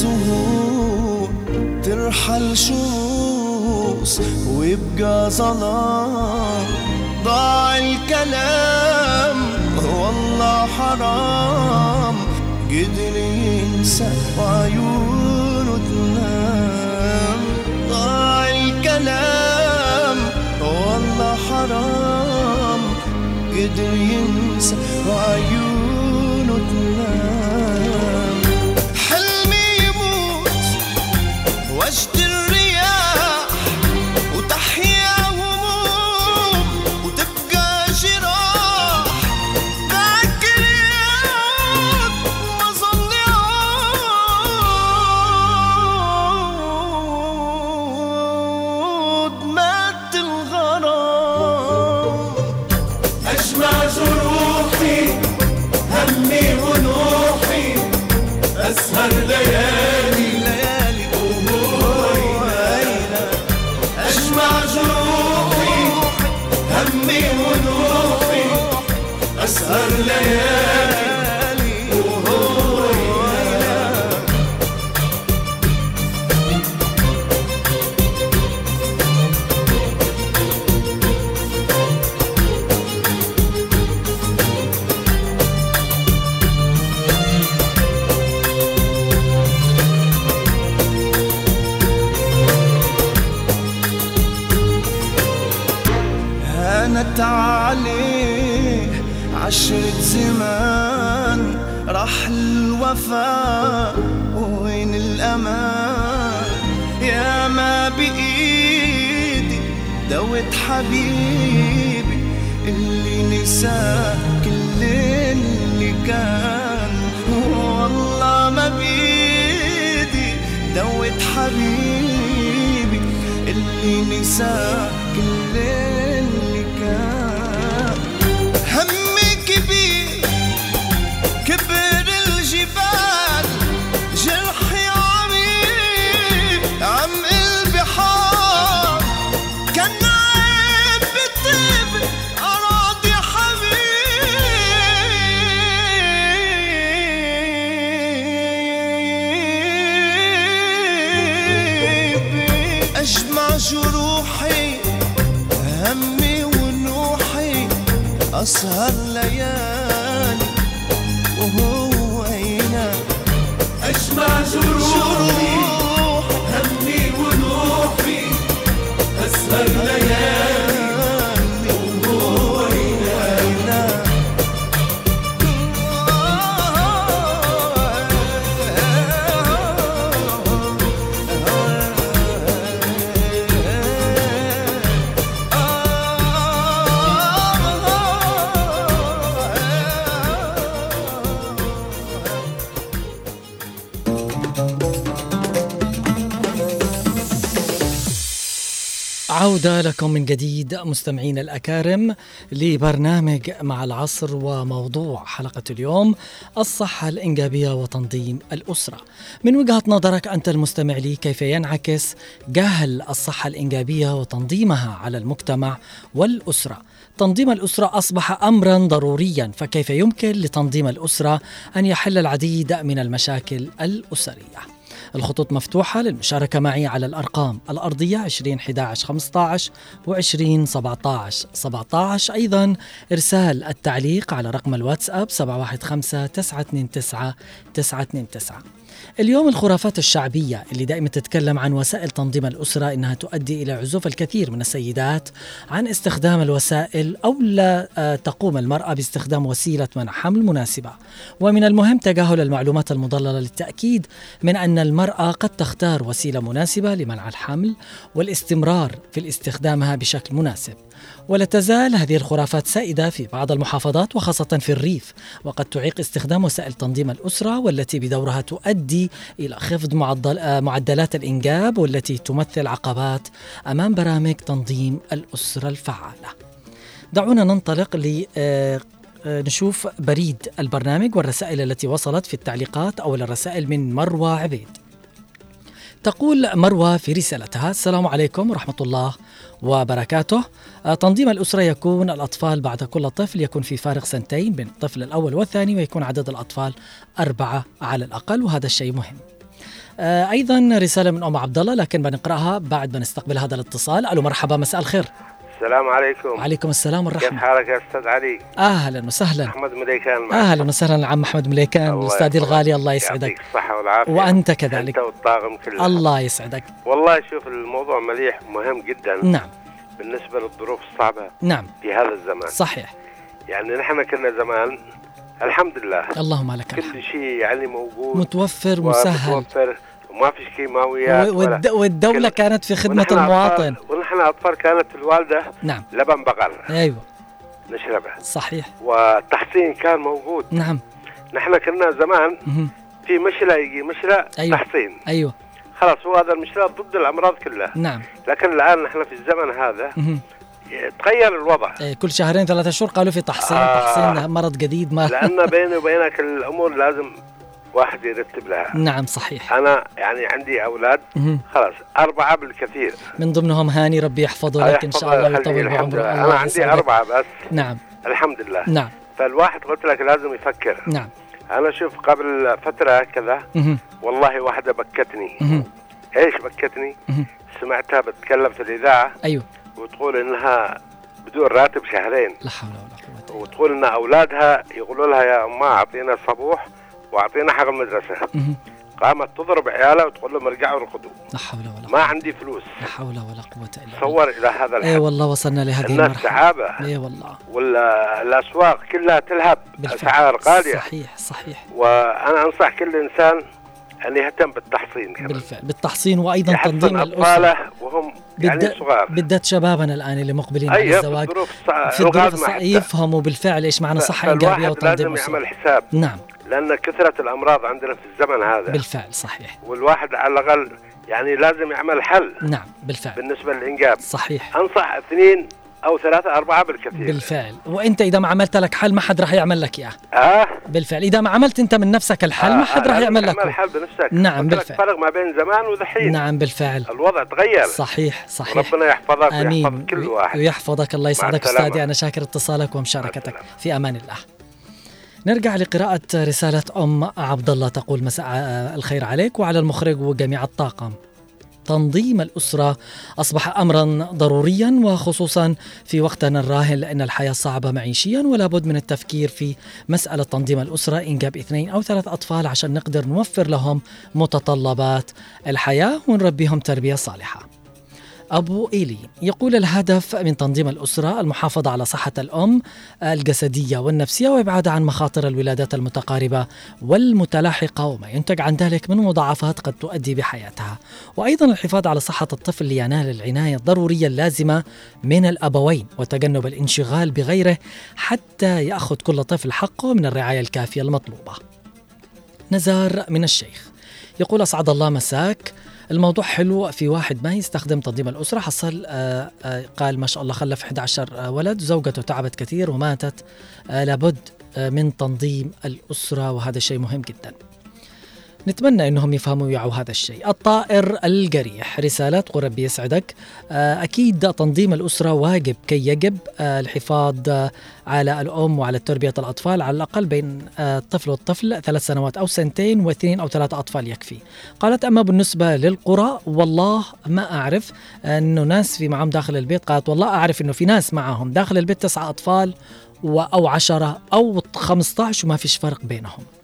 [SPEAKER 14] زهور ترحل شموس ويبقى ظلام. ضاع الكلام والله حرام. قدر ينسى وعيونه تنام ضاع الكلام والله حرام. قدر ينسى وعيونه وين الأمان؟ يا ما بإيدي دوت حبيبي اللي نسى كل اللي كان. والله ما بإيدي دوت حبيبي اللي نسى كل اللي أسهر ليالي.
[SPEAKER 1] عودة لكم من جديد مستمعين الأكارم لبرنامج مع العصر وموضوع حلقة اليوم الصحة الإنجابية وتنظيم الأسرة. من وجهة نظرك أنت المستمع لي كيف ينعكس جهل الصحة الإنجابية وتنظيمها على المجتمع والأسرة؟ تنظيم الأسرة أصبح أمرا ضروريا فكيف يمكن لتنظيم الأسرة أن يحل العديد من المشاكل الأسرية؟ الخطوط مفتوحة للمشاركة معي على الأرقام الأرضية 20 11 15 و 20 17 17 أيضا إرسال التعليق على رقم الواتساب 715 929 929 اليوم الخرافات الشعبية اللي دائما تتكلم عن وسائل تنظيم الأسرة إنها تؤدي إلى عزوف الكثير من السيدات عن استخدام الوسائل أو لا آه، تقوم المرأة باستخدام وسيلة منع حمل مناسبة. ومن المهم تجاهل المعلومات المضللة للتأكيد من أن المرأة قد تختار وسيلة مناسبة لمنع الحمل والاستمرار في استخدامها بشكل مناسب. ولا تزال هذه الخرافات سائدة في بعض المحافظات وخاصة في الريف. وقد تعيق استخدام وسائل تنظيم الأسرة والتي بدورها تؤدي إلى خفض آه، معدلات الإنجاب والتي تمثل عقبات أمام برامج تنظيم الأسرة الفعالة. دعونا ننطلق ل آه، آه، نشوف بريد البرنامج والرسائل التي وصلت في التعليقات أو الرسائل من مروى عبيد. تقول مروى في رسالتها السلام عليكم ورحمة الله وبركاته. آه، تنظيم الأسرة يكون الأطفال بعد كل طفل يكون في فارق سنتين بين الطفل الأول والثاني ويكون عدد الأطفال أربعة على الأقل وهذا الشيء مهم. آه، أيضا رسالة من أم عبد الله لكن بنقرأها بعد ما نستقبل هذا الاتصال. ألو مرحبا مساء الخير.
[SPEAKER 15] السلام عليكم.
[SPEAKER 1] وعليكم السلام
[SPEAKER 15] كيف
[SPEAKER 1] والرحمة
[SPEAKER 15] حالك يا أستاذ علي؟
[SPEAKER 1] أهلا وسهلا.
[SPEAKER 15] أحمد مليكان معك.
[SPEAKER 1] أهلا وسهلا. عم محمد مليكان
[SPEAKER 15] يحفظك.
[SPEAKER 1] الغالي الله يسعدك.
[SPEAKER 15] يعطيك الصحة والعافية.
[SPEAKER 1] وأنت كذلك.
[SPEAKER 15] أنت والطاقم كله
[SPEAKER 1] الله يسعدك.
[SPEAKER 15] والله شوف الموضوع مليح مهم جدا.
[SPEAKER 1] نعم.
[SPEAKER 15] بالنسبة للظروف الصعبة
[SPEAKER 1] نعم.
[SPEAKER 15] في هذا الزمان.
[SPEAKER 1] صحيح.
[SPEAKER 15] يعني نحن كنا زمان الحمد لله.
[SPEAKER 1] اللهم لك الحمد.
[SPEAKER 15] كل شيء يعني موجود.
[SPEAKER 1] متوفر مسهل
[SPEAKER 15] ومتوفر وما فيش كيماويات
[SPEAKER 1] والد- والدولة كانت في خدمة
[SPEAKER 15] ونحن
[SPEAKER 1] المواطن.
[SPEAKER 15] أطفال ونحن أطفال كانت الوالدة
[SPEAKER 1] نعم.
[SPEAKER 15] لبن بقر
[SPEAKER 1] أيوة.
[SPEAKER 15] نشربه
[SPEAKER 1] صحيح.
[SPEAKER 15] والتحصين كان موجود.
[SPEAKER 1] نعم.
[SPEAKER 15] نحن كنا زمان
[SPEAKER 1] مهم.
[SPEAKER 15] في مشلة يجي مشلة
[SPEAKER 1] أيوة.
[SPEAKER 15] تحصين
[SPEAKER 1] أيوة.
[SPEAKER 15] خلاص هو هذا المشلة ضد الأمراض كلها.
[SPEAKER 1] نعم.
[SPEAKER 15] لكن الآن نحن في الزمن هذا
[SPEAKER 1] مهم.
[SPEAKER 15] تغير الوضع.
[SPEAKER 1] إيه، كل شهرين ثلاثة شهور قالوا في تحصين
[SPEAKER 15] آه.
[SPEAKER 1] تحصين مرض جديد ما
[SPEAKER 15] لأن *laughs* بيني وبينك الأمور لازم واحد يرتب لها.
[SPEAKER 1] نعم صحيح.
[SPEAKER 15] أنا يعني عندي أولاد.
[SPEAKER 1] مهم.
[SPEAKER 15] خلاص أربعة بالكثير.
[SPEAKER 1] من ضمنهم هاني ربي يحفظه لك إن شاء الله ويطول بعمره. الله
[SPEAKER 15] عندي
[SPEAKER 1] يسعدك.
[SPEAKER 15] أربعة بس.
[SPEAKER 1] نعم.
[SPEAKER 15] الحمد لله.
[SPEAKER 1] نعم.
[SPEAKER 15] فالواحد قلت لك لازم يفكر.
[SPEAKER 1] نعم.
[SPEAKER 15] أنا شوف قبل فترة كذا. والله واحدة بكتني. إيش بكتني؟ سمعتها بتتكلم في الإذاعة.
[SPEAKER 1] أيوه.
[SPEAKER 15] وتقول إنها بدون راتب شهرين.
[SPEAKER 1] لا حول ولا قوة
[SPEAKER 15] وتقول إن أولادها يقولوا لها يا أمة أعطينا صبوح. واعطينا حق
[SPEAKER 1] المدرسة.
[SPEAKER 15] قامت تضرب عيالها وتقول لهم ارجعوا ارقدوا
[SPEAKER 1] لا حول ولا
[SPEAKER 15] ما عندي فلوس.
[SPEAKER 1] لا حول ولا قوة إلا بالله.
[SPEAKER 15] تصور إلى هذا
[SPEAKER 1] اي
[SPEAKER 15] الحد.
[SPEAKER 1] والله وصلنا لهذه
[SPEAKER 15] الناس
[SPEAKER 1] المرحلة.
[SPEAKER 15] تعابه
[SPEAKER 1] اي والله.
[SPEAKER 15] والاسواق كلها تلهب. اسعار غالية.
[SPEAKER 1] صحيح صحيح.
[SPEAKER 15] وأنا أنصح كل إنسان أن يهتم بالتحصين كمان.
[SPEAKER 1] بالفعل. بالتحصين
[SPEAKER 15] وأيضا
[SPEAKER 1] تنظيم
[SPEAKER 15] الأسرة. وهم يعني صغار.
[SPEAKER 1] بالذات شبابنا الآن اللي مقبلين على
[SPEAKER 15] في
[SPEAKER 1] الزواج. في الظروف
[SPEAKER 15] الغازمة
[SPEAKER 1] الصع-
[SPEAKER 15] حتى.
[SPEAKER 1] يفهموا بالفعل إيش معنى صحة
[SPEAKER 15] إيجابية
[SPEAKER 1] وتنظيم
[SPEAKER 15] لازم يعمل حساب.
[SPEAKER 1] نعم.
[SPEAKER 15] لأن كثرة الأمراض عندنا في الزمن هذا.
[SPEAKER 1] بالفعل صحيح.
[SPEAKER 15] والواحد على الأقل يعني لازم يعمل حل.
[SPEAKER 1] نعم بالفعل.
[SPEAKER 15] بالنسبة للإنجاب.
[SPEAKER 1] صحيح.
[SPEAKER 15] أنصح اثنين أو ثلاثة أربعة بالكثير.
[SPEAKER 1] بالفعل. وأنت إذا ما عملت لك حل ما حد راح يعمل لك إياه.
[SPEAKER 15] آه.
[SPEAKER 1] بالفعل. إذا ما عملت أنت من نفسك الحل ما حد راح يعمل لك.
[SPEAKER 15] تعمل
[SPEAKER 1] هو.
[SPEAKER 15] حل بنفسك.
[SPEAKER 1] نعم بالفعل.
[SPEAKER 15] فرق ما بين زمان ودحين
[SPEAKER 1] نعم بالفعل.
[SPEAKER 15] الوضع تغير.
[SPEAKER 1] صحيح صحيح.
[SPEAKER 15] ربنا يحفظك
[SPEAKER 1] آمين.
[SPEAKER 15] ويحفظ كل واحد.
[SPEAKER 1] ويحفظك الله يسعدك. أستاذي أنا شاكر اتصالك ومشاركتك. في أمان الله. نرجع لقراءة رسالة أم عبد الله تقول مساء الخير عليك وعلى المخرج وجميع الطاقم. تنظيم الأسرة أصبح أمرا ضروريا وخصوصا في وقتنا الراهن لأن الحياة صعبة معيشيا ولا بد من التفكير في مسألة تنظيم الأسرة إنجاب اثنين أو ثلاث أطفال عشان نقدر نوفر لهم متطلبات الحياة ونربيهم تربية صالحة أبو إيلي. يقول الهدف من تنظيم الأسرة المحافظة على صحة الأم الجسدية والنفسية وإبعادها عن مخاطر الولادات المتقاربة والمتلاحقة وما ينتج عن ذلك من مضاعفات قد تؤدي بحياتها. وأيضا الحفاظ على صحة الطفل لينال العناية الضرورية اللازمة من الأبوين وتجنب الانشغال بغيره حتى يأخذ كل طفل حقه من الرعاية الكافية المطلوبة. نزار من الشيخ. يقول أسعد الله مساك. الموضوع حلو. في واحد ما يستخدم تنظيم الأسرة حصل آه آه قال ما شاء الله خلف 11 آه ولد زوجته تعبت كثير وماتت لابد من تنظيم الأسرة وهذا شيء مهم جدا. نتمنى إنهم يفهموا ويعوا هذا الشيء. الطائر الجريح رسالة تقول ربي يسعدك. آه، أكيد تنظيم الأسرة واجب كي يجب آه، الحفاظ آه، على الأم وعلى تربية الأطفال على الأقل بين آه، الطفل والطفل ثلاث سنوات أو سنتين واثنين أو ثلاثة أطفال يكفي. قالت أما بالنسبة للقرى والله ما أعرف انه ناس في معهم داخل البيت قالت والله أعرف إنه في ناس معهم داخل البيت تسعة أطفال أو عشرة أو 15 وما فيش فرق بينهم.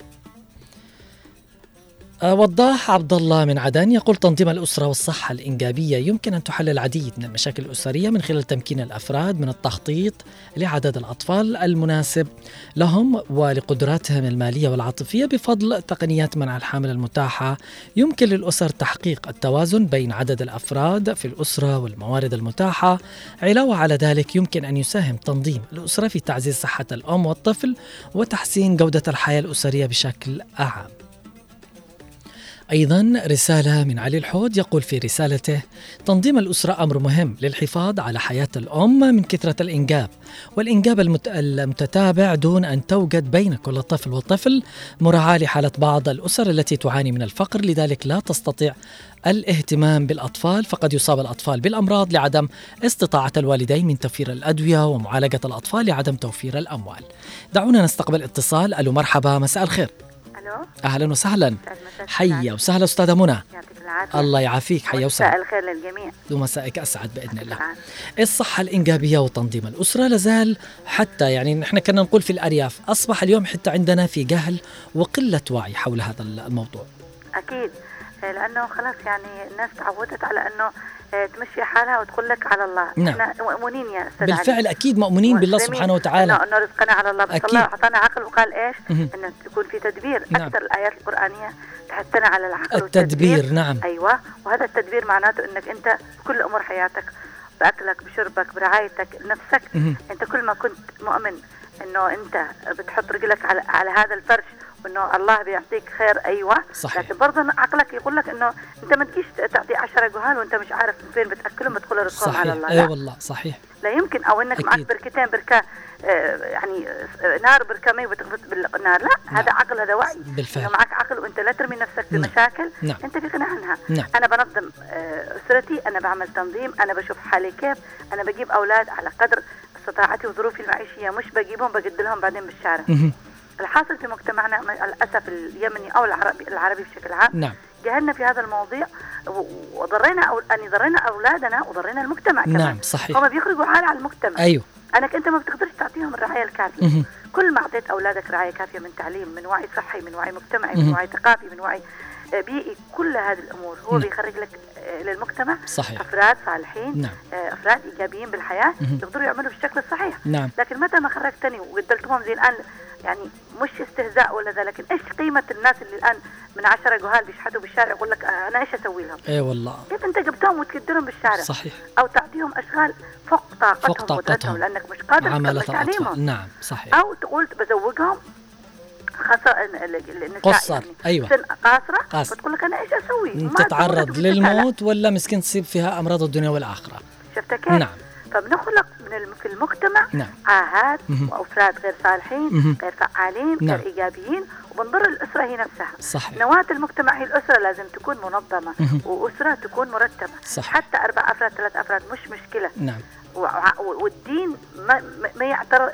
[SPEAKER 1] آه، وضاح عبد الله من عدن يقول تنظيم الأسرة والصحة الإنجابية يمكن أن تحل العديد من المشاكل الأسرية من خلال تمكين الأفراد من التخطيط لعدد الأطفال المناسب لهم ولقدراتهم المالية والعاطفية بفضل تقنيات منع الحمل المتاحة. يمكن للأسر تحقيق التوازن بين عدد الأفراد في الأسرة والموارد المتاحة. علاوة على ذلك يمكن أن يساهم تنظيم الأسرة في تعزيز صحة الأم والطفل وتحسين جودة الحياة الأسرية بشكل أعم. أيضا رسالة من علي الحود يقول في رسالته تنظيم الأسرة أمر مهم للحفاظ على حياة الأم من كثرة الإنجاب والإنجاب المت- المتتابع دون أن توجد بين كل طفل وطفل مراعاة لحالة بعض الأسر التي تعاني من الفقر لذلك لا تستطيع الاهتمام بالأطفال فقد يصاب الأطفال بالأمراض لعدم استطاعة الوالدين من توفير الأدوية ومعالجة الأطفال لعدم توفير الأموال. دعونا نستقبل اتصال ألو مرحبا مساء الخير.
[SPEAKER 16] ألو
[SPEAKER 1] أهلا وسهلا.
[SPEAKER 16] مساء
[SPEAKER 1] حيا وسهلا أستاذة منى.
[SPEAKER 16] يعطيك العافية
[SPEAKER 1] الله يعافيك حيا
[SPEAKER 16] مساء
[SPEAKER 1] وسهلا
[SPEAKER 16] الخير للجميع.
[SPEAKER 1] ومسائك أسعد بإذن الله. الصحة الإنجابية وتنظيم الأسرة لازال حتى يعني نحن كنا نقول في الأرياف أصبح اليوم حتى عندنا في جهل وقلة وعي حول هذا الموضوع.
[SPEAKER 16] أكيد. آه، لأنه خلاص يعني الناس تعودت على أنه آه، تمشي حالها وتقول لك على الله
[SPEAKER 1] نعم.
[SPEAKER 16] إحنا مؤمنين يا أستاذ علي.
[SPEAKER 1] بالفعل أكيد مؤمنين بالله سبحانه وتعالى
[SPEAKER 16] انه رزقنا على الله بس
[SPEAKER 1] أكيد.
[SPEAKER 16] الله أعطانا عقل وقال
[SPEAKER 1] إيش؟
[SPEAKER 16] انه يكون في تدبير
[SPEAKER 1] نعم.
[SPEAKER 16] أكثر الآيات القرآنية تحثنا على العقل
[SPEAKER 1] التدبير نعم
[SPEAKER 16] أيوه وهذا التدبير معناته إنك أنت بكل أمور حياتك بأكلك بشربك برعايتك لنفسك
[SPEAKER 1] مهم.
[SPEAKER 16] أنت كل ما كنت مؤمن إنه أنت بتحط رجلك على على هذا الفرش وانه الله بيعطيك خير أيوه
[SPEAKER 1] صحيح.
[SPEAKER 16] لكن برضه عقلك يقول لك إنه أنت ما تجيش تعطي 10 جهال وأنت مش عارف من فين بتأكلهم بتدخل رزقهم على
[SPEAKER 1] صحيح
[SPEAKER 16] الله
[SPEAKER 1] أي
[SPEAKER 16] لا.
[SPEAKER 1] والله صحيح
[SPEAKER 16] لا يمكن أو إنك معك. بركتين بركة آه، يعني آه، نار بركة مي بالنار لا هذا عقل هذا وعي
[SPEAKER 1] بالفعل.
[SPEAKER 16] إنه معك عقل وأنت لا ترمي نفسك في
[SPEAKER 1] نعم.
[SPEAKER 16] مشاكل
[SPEAKER 1] نعم.
[SPEAKER 16] أنت في غنى عنها
[SPEAKER 1] نعم.
[SPEAKER 16] أنا بنظم آه، أسرتي أنا بعمل تنظيم أنا بشوف حالي كيف أنا بجيب أولاد على قدر استطاعتي وظروفي المعيشية مش بجيبهم بقد لهم بعدين بالشارع. الحاصل في مجتمعنا للأسف اليمني أو العربي العربي بشكل عام
[SPEAKER 1] نعم
[SPEAKER 16] جهلنا في هذا المواضيع وضرينا أو... يعني ضرينا أولادنا وضرينا المجتمع كمان
[SPEAKER 1] نعم، صحيح.
[SPEAKER 16] هم بيخرجوا عال على المجتمع
[SPEAKER 1] أيوه.
[SPEAKER 16] أنك أنت ما بتقدرش تعطيهم الرعاية الكافية
[SPEAKER 1] مهم.
[SPEAKER 16] كل ما أعطيت أولادك رعاية كافية من تعليم من وعي صحي من وعي مجتمعي من
[SPEAKER 1] مهم.
[SPEAKER 16] وعي ثقافي من وعي بيئي كل هذه الأمور هو
[SPEAKER 1] نعم.
[SPEAKER 16] بيخرج لك آه، للمجتمع
[SPEAKER 1] صحيح.
[SPEAKER 16] أفراد صالحين
[SPEAKER 1] نعم.
[SPEAKER 16] آه، أفراد إيجابيين بالحياة
[SPEAKER 1] مهم.
[SPEAKER 16] يقدروا يعملوا بالشكل الصحيح
[SPEAKER 1] نعم.
[SPEAKER 16] لكن متى ما خرجتني وقدرتهم زي الآن يعني مش استهزاء ولا ذا لكن إيش قيمة الناس اللي الآن من عشرة جهال بيشحتوا بالشارع يقول لك آه، أنا إيش أسوي لهم؟
[SPEAKER 1] اي والله
[SPEAKER 16] كيف أنت جبتهم وتقدرهم بالشارع؟
[SPEAKER 1] صحيح
[SPEAKER 16] أو تعطيهم أشغال فوق طاقتهم
[SPEAKER 1] فوق طاقتهم.
[SPEAKER 16] لأنك مش قادر تعليمهم
[SPEAKER 1] نعم صحيح
[SPEAKER 16] أو تقول بزوجهم خاصة ال- ال- النساء
[SPEAKER 1] قصر،
[SPEAKER 16] يعني. سن قاصرة
[SPEAKER 1] قاصر.
[SPEAKER 16] بتقول لك أنا إيش أسوي؟
[SPEAKER 1] تتعرض للموت ولا مسكين تصيب فيها أمراض الدنيا والآخرة
[SPEAKER 16] شفت كيف؟
[SPEAKER 1] نعم
[SPEAKER 16] فبنخلق من المجتمع
[SPEAKER 1] نعم.
[SPEAKER 16] عاهات. وأفراد غير صالحين
[SPEAKER 1] مهم.
[SPEAKER 16] غير فعالين
[SPEAKER 1] نعم.
[SPEAKER 16] غير إيجابيين وبنضر الأسرة هي نفسها
[SPEAKER 1] صحيح.
[SPEAKER 16] نواة المجتمع هي الأسرة لازم تكون منظمة
[SPEAKER 1] مهم.
[SPEAKER 16] وأسرة تكون مرتبة
[SPEAKER 1] صح.
[SPEAKER 16] حتى أربع أفراد ثلاث أفراد مش مشكلة
[SPEAKER 1] نعم
[SPEAKER 16] والدين ما, ما-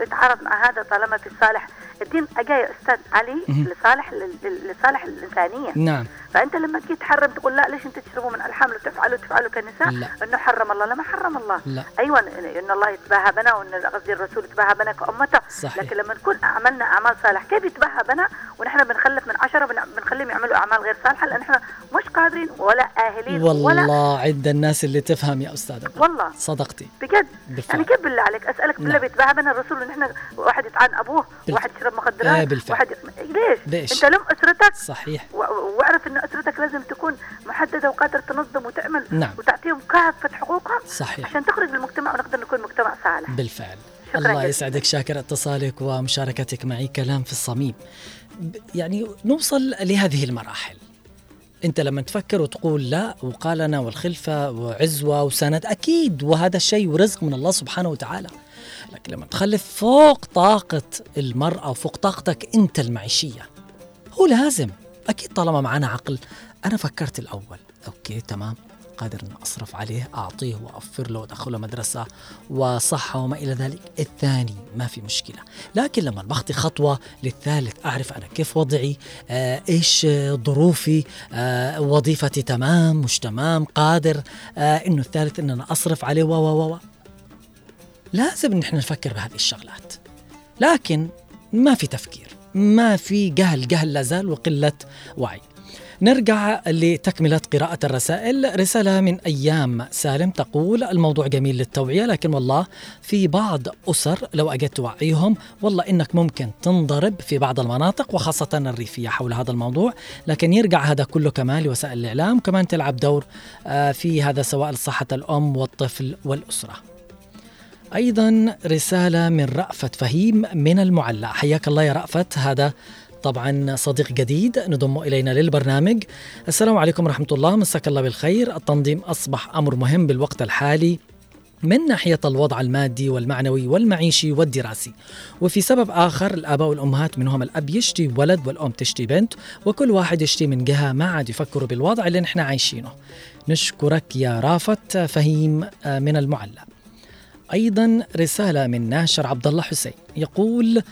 [SPEAKER 16] يتعارض مع هذا طالما في الصالح الدين اجا يا أستاذ علي. لصالح لصالح الإنسانية
[SPEAKER 1] نعم
[SPEAKER 16] فأنت لما تجي تحرم تقول لا ليش أنت تشربوا من الحمل وتفعلوا تفعلوا كنساء
[SPEAKER 1] لا.
[SPEAKER 16] إنه حرم الله لا ما حرم الله
[SPEAKER 1] لا.
[SPEAKER 16] أيوه إن الله يتباهى بنا وإن قصدي الرسول يتباهى بنا كأمته
[SPEAKER 1] صحيح.
[SPEAKER 16] لكن لما نكون عملنا أعمال صالح كيف يتباهى بنا ونحن بنخلف من عشرة بن- بنخليهم يعملوا أعمال غير صالحة لأن إحنا مش قادرين ولا أهلين ولا
[SPEAKER 1] والله عد الناس اللي تفهم يا أستاذة
[SPEAKER 16] والله
[SPEAKER 1] صدقتي
[SPEAKER 16] بجد
[SPEAKER 1] بالفعل.
[SPEAKER 16] يعني كيف بالله عليك أسألك بالله
[SPEAKER 1] نعم.
[SPEAKER 16] بيتباهى بنا الرسول إن إحنا واحد يطعن أبوه
[SPEAKER 1] بالف-
[SPEAKER 16] واحد يشرب
[SPEAKER 1] آه،
[SPEAKER 16] مخدرات
[SPEAKER 1] بالفعل.
[SPEAKER 16] واحد ليش؟
[SPEAKER 1] ليش؟
[SPEAKER 16] أنت لم أسرتك
[SPEAKER 1] صحيح
[SPEAKER 16] واعرف أن أسرتك لازم تكون محددة وقادر تنظم وتعمل
[SPEAKER 1] نعم.
[SPEAKER 16] وتعطيهم كافة حقوقهم
[SPEAKER 1] صحيح.
[SPEAKER 16] عشان تخرج للمجتمع ونقدر نكون مجتمع صالح.
[SPEAKER 1] بالفعل.
[SPEAKER 16] شكراً
[SPEAKER 1] الله. يسعدك شاكر اتصالك ومشاركتك معي. كلام في الصميم. يعني نوصل لهذه المراحل. أنت لما تفكر وتقول لا وقالنا والخلفة وعزوة وسند أكيد وهذا الشيء ورزق من الله سبحانه وتعالى. لكن لما تخلف فوق طاقة المرأة وفوق طاقتك أنت المعيشية هو لازم. أكيد طالما معنا عقل. أنا فكرت الأول. أوكي تمام. قادر ان أصرف عليه أعطيه وأوفر له وادخله مدرسة وصحة وما إلى ذلك. الثاني ما في مشكلة. لكن لما بخطي خطوة للثالث أعرف أنا كيف وضعي آه إيش ظروفي آه وظيفتي تمام مش تمام قادر آه إنه الثالث إن أنا أصرف عليه و و و لازم نحن نفكر بهذه الشغلات. لكن ما في تفكير. ما في جهل جهل لازال وقلة وعي. نرجع لتكملة قراءة الرسائل. رسالة من أيام سالم تقول الموضوع جميل للتوعية لكن والله في بعض أسر لو أجيت توعيهم والله إنك ممكن تنضرب في بعض المناطق وخاصة الريفية حول هذا الموضوع. لكن يرجع هذا كله كمان لوسائل الإعلام كمان تلعب دور آه، في هذا سواء لصحة الأم والطفل والأسرة. أيضا رسالة من رأفت فهيم من المعلى. حياك الله يا رأفت. هذا طبعا صديق جديد نضم إلينا للبرنامج. السلام عليكم ورحمة الله. مساك الله بالخير. التنظيم أصبح أمر مهم بالوقت الحالي من ناحية الوضع المادي والمعنوي والمعيشي والدراسي. وفي سبب آخر الآباء والأمهات منهم الأب يشتي ولد والأم تشتي بنت وكل واحد يشتي من جهة ما عاد يفكروا بالوضع اللي نحن عايشينه. نشكرك يا رأفت فهيم آه، من المعلى. أيضا رسالة من ناشر عبد الله حسين. يقول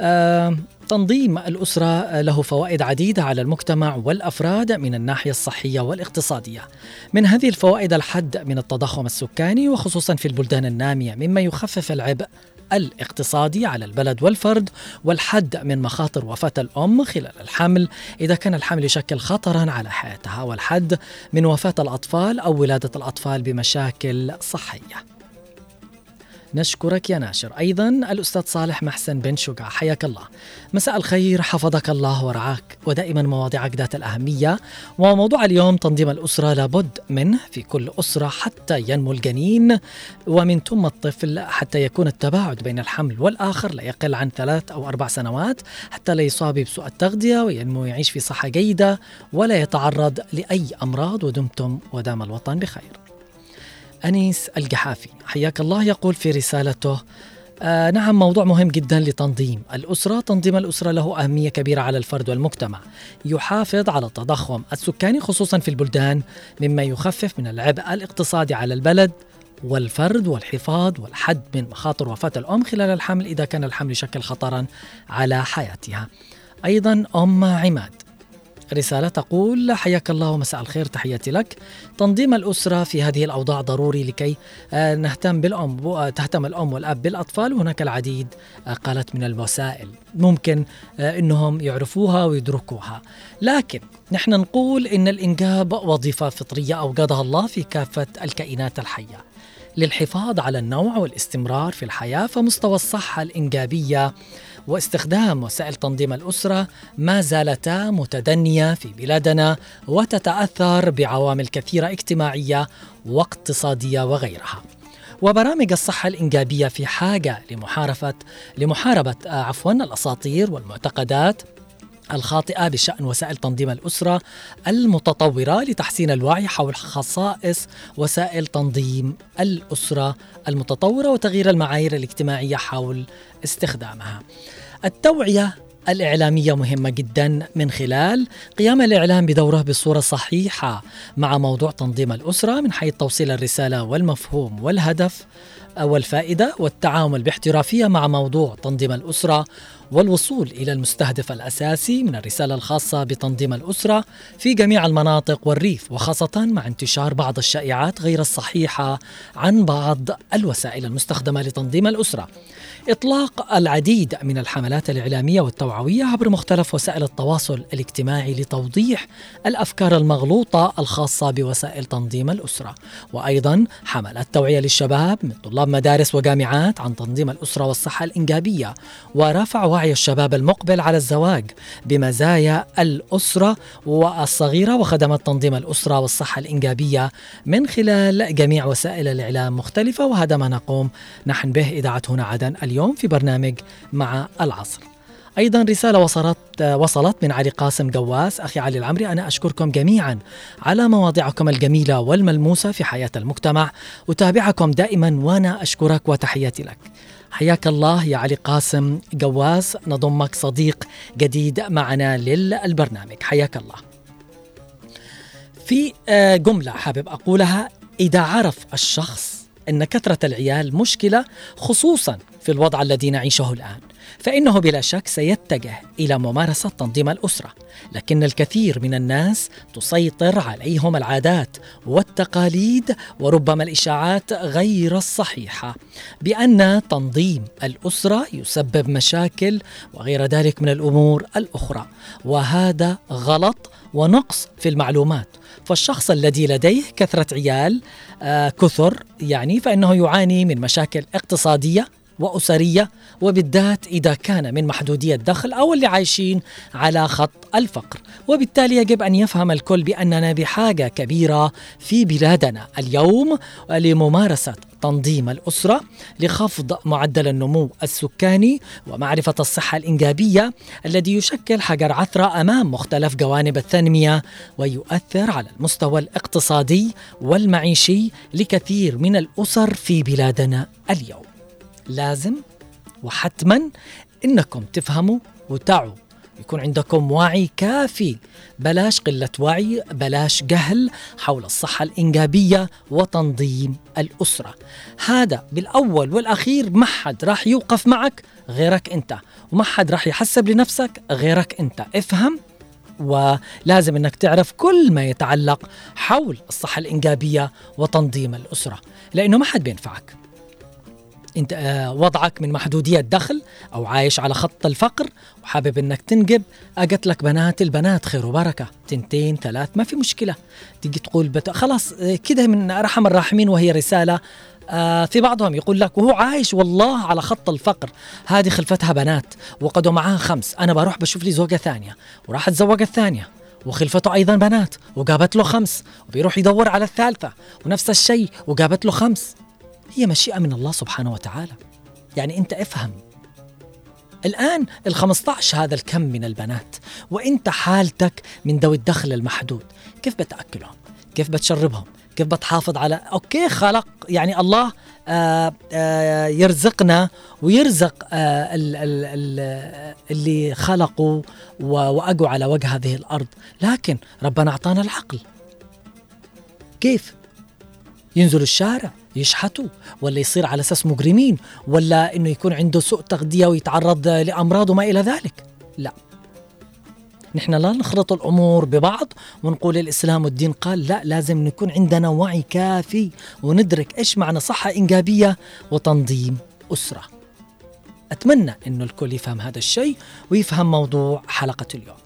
[SPEAKER 1] آه تنظيم الأسرة له فوائد عديدة على المجتمع والأفراد من الناحية الصحية والاقتصادية. من هذه الفوائد الحد من التضخم السكاني وخصوصا في البلدان النامية مما يخفف العبء الاقتصادي على البلد والفرد والحد من مخاطر وفاة الأم خلال الحمل. إذا كان الحمل يشكل خطرا على حياتها والحد من وفاة الأطفال أو ولادة الأطفال بمشاكل صحية. نشكرك يا ناشر. أيضا الأستاذ صالح محسن بن شقع حياك الله. مساء الخير حفظك الله ورعاك. ودائما مواضيعك ذات الأهمية. وموضوع اليوم تنظيم الأسرة لابد منه في كل أسرة حتى ينمو الجنين. ومن ثم الطفل حتى يكون التباعد بين الحمل والآخر لا يقل عن ثلاث أو أربع سنوات حتى لا يصاب بسوء التغذية وينمو ويعيش في صحة جيدة ولا يتعرض لأي أمراض ودمتم ودام الوطن بخير. أنيس الجحافي. حياك الله يقول في رسالته آه نعم موضوع مهم جدا لتنظيم الأسرة. تنظيم الأسرة له أهمية كبيرة على الفرد والمجتمع. يحافظ على التضخم السكاني خصوصا في البلدان مما يخفف من العبء الاقتصادي على البلد والفرد والحفاظ والحد من مخاطر وفاة الأم خلال الحمل إذا كان الحمل يشكل خطرا على حياتها. أيضا أم عماد. رسالة تقول حياك الله ومساء الخير تحياتي لك. تنظيم الأسرة في هذه الأوضاع ضروري لكي آه، نهتم بالأم آه، تهتم الأم والأب بالأطفال. وهناك العديد آه، قالت من الوسائل. ممكن أنهم يعرفوها ويدركوها. لكن نحن نقول إن الإنجاب وظيفة فطرية أوجدها الله في كافة الكائنات الحية. للحفاظ على النوع والاستمرار في الحياة فمستوى الصحة الإنجابية واستخدام وسائل تنظيم الأسرة ما زالتا متدنية في بلادنا وتتأثر بعوامل كثيرة اجتماعية واقتصادية وغيرها. وبرامج الصحة الإنجابية في حاجة لمحاربة لمحاربة عفوا الأساطير والمعتقدات الخاطئة بشأن وسائل تنظيم الأسرة المتطورة لتحسين الوعي حول خصائص وسائل تنظيم الأسرة المتطورة وتغيير المعايير الاجتماعية حول استخدامها. التوعية الإعلامية مهمة جدا من خلال قيام الإعلام بدوره بصورة صحيحة مع موضوع تنظيم الأسرة من حيث توصيل الرسالة والمفهوم والهدف والفائدة والتعامل باحترافية مع موضوع تنظيم الأسرة والوصول إلى المستهدف الأساسي من الرسالة الخاصة بتنظيم الأسرة في جميع المناطق والريف وخاصة مع انتشار بعض الشائعات غير الصحيحة عن بعض الوسائل المستخدمة لتنظيم الأسرة. إطلاق العديد من الحملات الإعلامية والتوعوية عبر مختلف وسائل التواصل الاجتماعي لتوضيح الأفكار المغلوطة الخاصة بوسائل تنظيم الأسرة. وأيضا حملات توعية للشباب من طلاب مدارس وجامعات عن تنظيم الأسرة والصحة الإنجابية ورفع وعي الشباب المقبل على الزواج بمزايا الأسرة والصغيرة وخدمات تنظيم الأسرة والصحة الإنجابية من خلال جميع وسائل الإعلام مختلفة. وهذا ما نقوم نحن به إذاعة هنا عدن اليوم في برنامج مع العصر. أيضا رسالة وصلت وصلت من علي قاسم قواس أخي علي العمري أنا أشكركم جميعا على مواضيعكم الجميلة والملموسة في حياة المجتمع أتابعكم دائما وأنا أشكرك وتحياتي لك. حياك الله يا علي قاسم قواس نضمك صديق جديد معنا للبرنامج. حياك الله. في آه، جملة حابب أقولها. إذا عرف الشخص إن كثرة العيال مشكلة خصوصا في الوضع الذي نعيشه الآن. فإنه بلا شك سيتجه إلى ممارسة تنظيم الأسرة لكن الكثير من الناس تسيطر عليهم العادات والتقاليد وربما الإشاعات غير الصحيحة بأن تنظيم الأسرة يسبب مشاكل وغير ذلك من الأمور الأخرى وهذا غلط ونقص في المعلومات. فالشخص الذي لديه كثرة عيال آه كثر يعني فإنه يعاني من مشاكل اقتصادية وأسرية وبالذات إذا كان من محدودي الدخل أو اللي عايشين على خط الفقر. وبالتالي يجب أن يفهم الكل بأننا بحاجة كبيرة في بلادنا اليوم لممارسة تنظيم الأسرة لخفض معدل النمو السكاني ومعرفة الصحة الإنجابية الذي يشكل حجر عثرة أمام مختلف جوانب التنمية ويؤثر على المستوى الاقتصادي والمعيشي لكثير من الأسر في بلادنا اليوم. لازم وحتما إنكم تفهموا وتعوا. يكون عندكم وعي كافي. بلاش قلة وعي بلاش جهل حول الصحة الإنجابية وتنظيم الأسرة. هذا بالأول والأخير ما حد راح يوقف معك غيرك أنت وما حد راح يحسب لنفسك غيرك أنت. افهم؟ ولازم إنك تعرف كل ما يتعلق حول الصحة الإنجابية وتنظيم الأسرة لأنه ما حد بينفعك. انت آه، وضعك من محدودية دخل أو عايش على خط الفقر وحابب إنك تنجب أجت لك بنات البنات خير وبركة. تنتين ثلاث ما في مشكلة. تيجي تقول بت... خلاص آه، كده من أرحم الراحمين وهي رسالة آه في بعضهم يقول لك وهو عايش والله على خط الفقر. هذه خلفتها بنات وقدوا معاها خمس. أنا بروح بشوف لي زوجة ثانية وراح اتزوج الثانية وخلفته أيضا بنات وجابت له خمس وبيروح يدور على الثالثة ونفس الشيء وجابت له خمس. هي مشيئة من الله سبحانه وتعالى. يعني أنت افهم. الآن ال 15 هذا الكم من البنات وأنت حالتك من ذوي الدخل المحدود كيف بتأكلهم؟ كيف بتشربهم؟ كيف بتحافظ على؟ أوكي خلق يعني الله آآ آآ يرزقنا ويرزق آه، ال ال ال اللي خلقوا وأجوا على وجه هذه الأرض. لكن ربنا أعطانا العقل. كيف؟ ينزلوا الشارع. يشحتوا ولا يصير على أساس مجرمين ولا إنه يكون عنده سوء تغذية ويتعرض لأمراض وما إلى ذلك. لا. نحن لا نخلط الأمور ببعض ونقول الإسلام والدين قال لا لازم نكون عندنا وعي كافي وندرك إيش معنى صحة إنجابية وتنظيم أسرة. أتمنى انه الكل يفهم هذا الشيء ويفهم موضوع حلقة اليوم.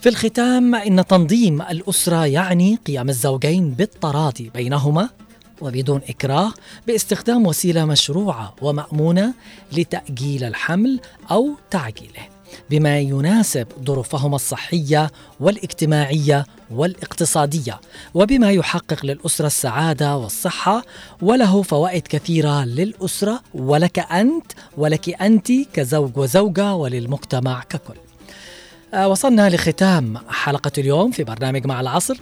[SPEAKER 1] في الختام إن تنظيم الأسرة يعني قيام الزوجين بالتراضي بينهما. وبدون إكراه باستخدام وسيلة مشروعة ومأمونة لتأجيل الحمل أو تعجيله بما يناسب ظروفهما الصحية والاجتماعية والاقتصادية وبما يحقق للأسرة السعادة والصحة وله فوائد كثيرة للأسرة ولك أنت ولك أنت كزوج وزوجة وللمجتمع ككل. آه، وصلنا لختام حلقة اليوم في برنامج مع العصر.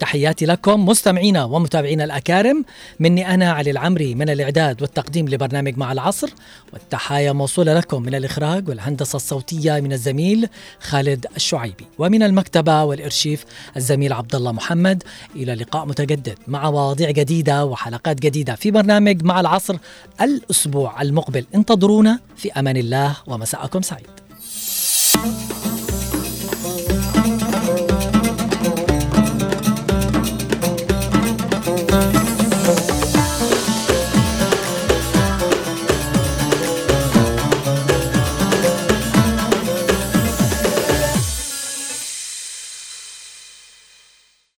[SPEAKER 1] تحياتي لكم مستمعينا ومتابعينا الأكارم. مني أنا علي العمري من الإعداد والتقديم لبرنامج مع العصر والتحايا موصولة لكم من الإخراج والهندسة الصوتية من الزميل خالد الشعيبي ومن المكتبة والإرشيف الزميل عبد الله محمد. إلى لقاء متجدد مع مواضيع جديدة وحلقات جديدة في برنامج مع العصر الأسبوع المقبل. انتظرونا في أمان الله ومساءكم سعيد.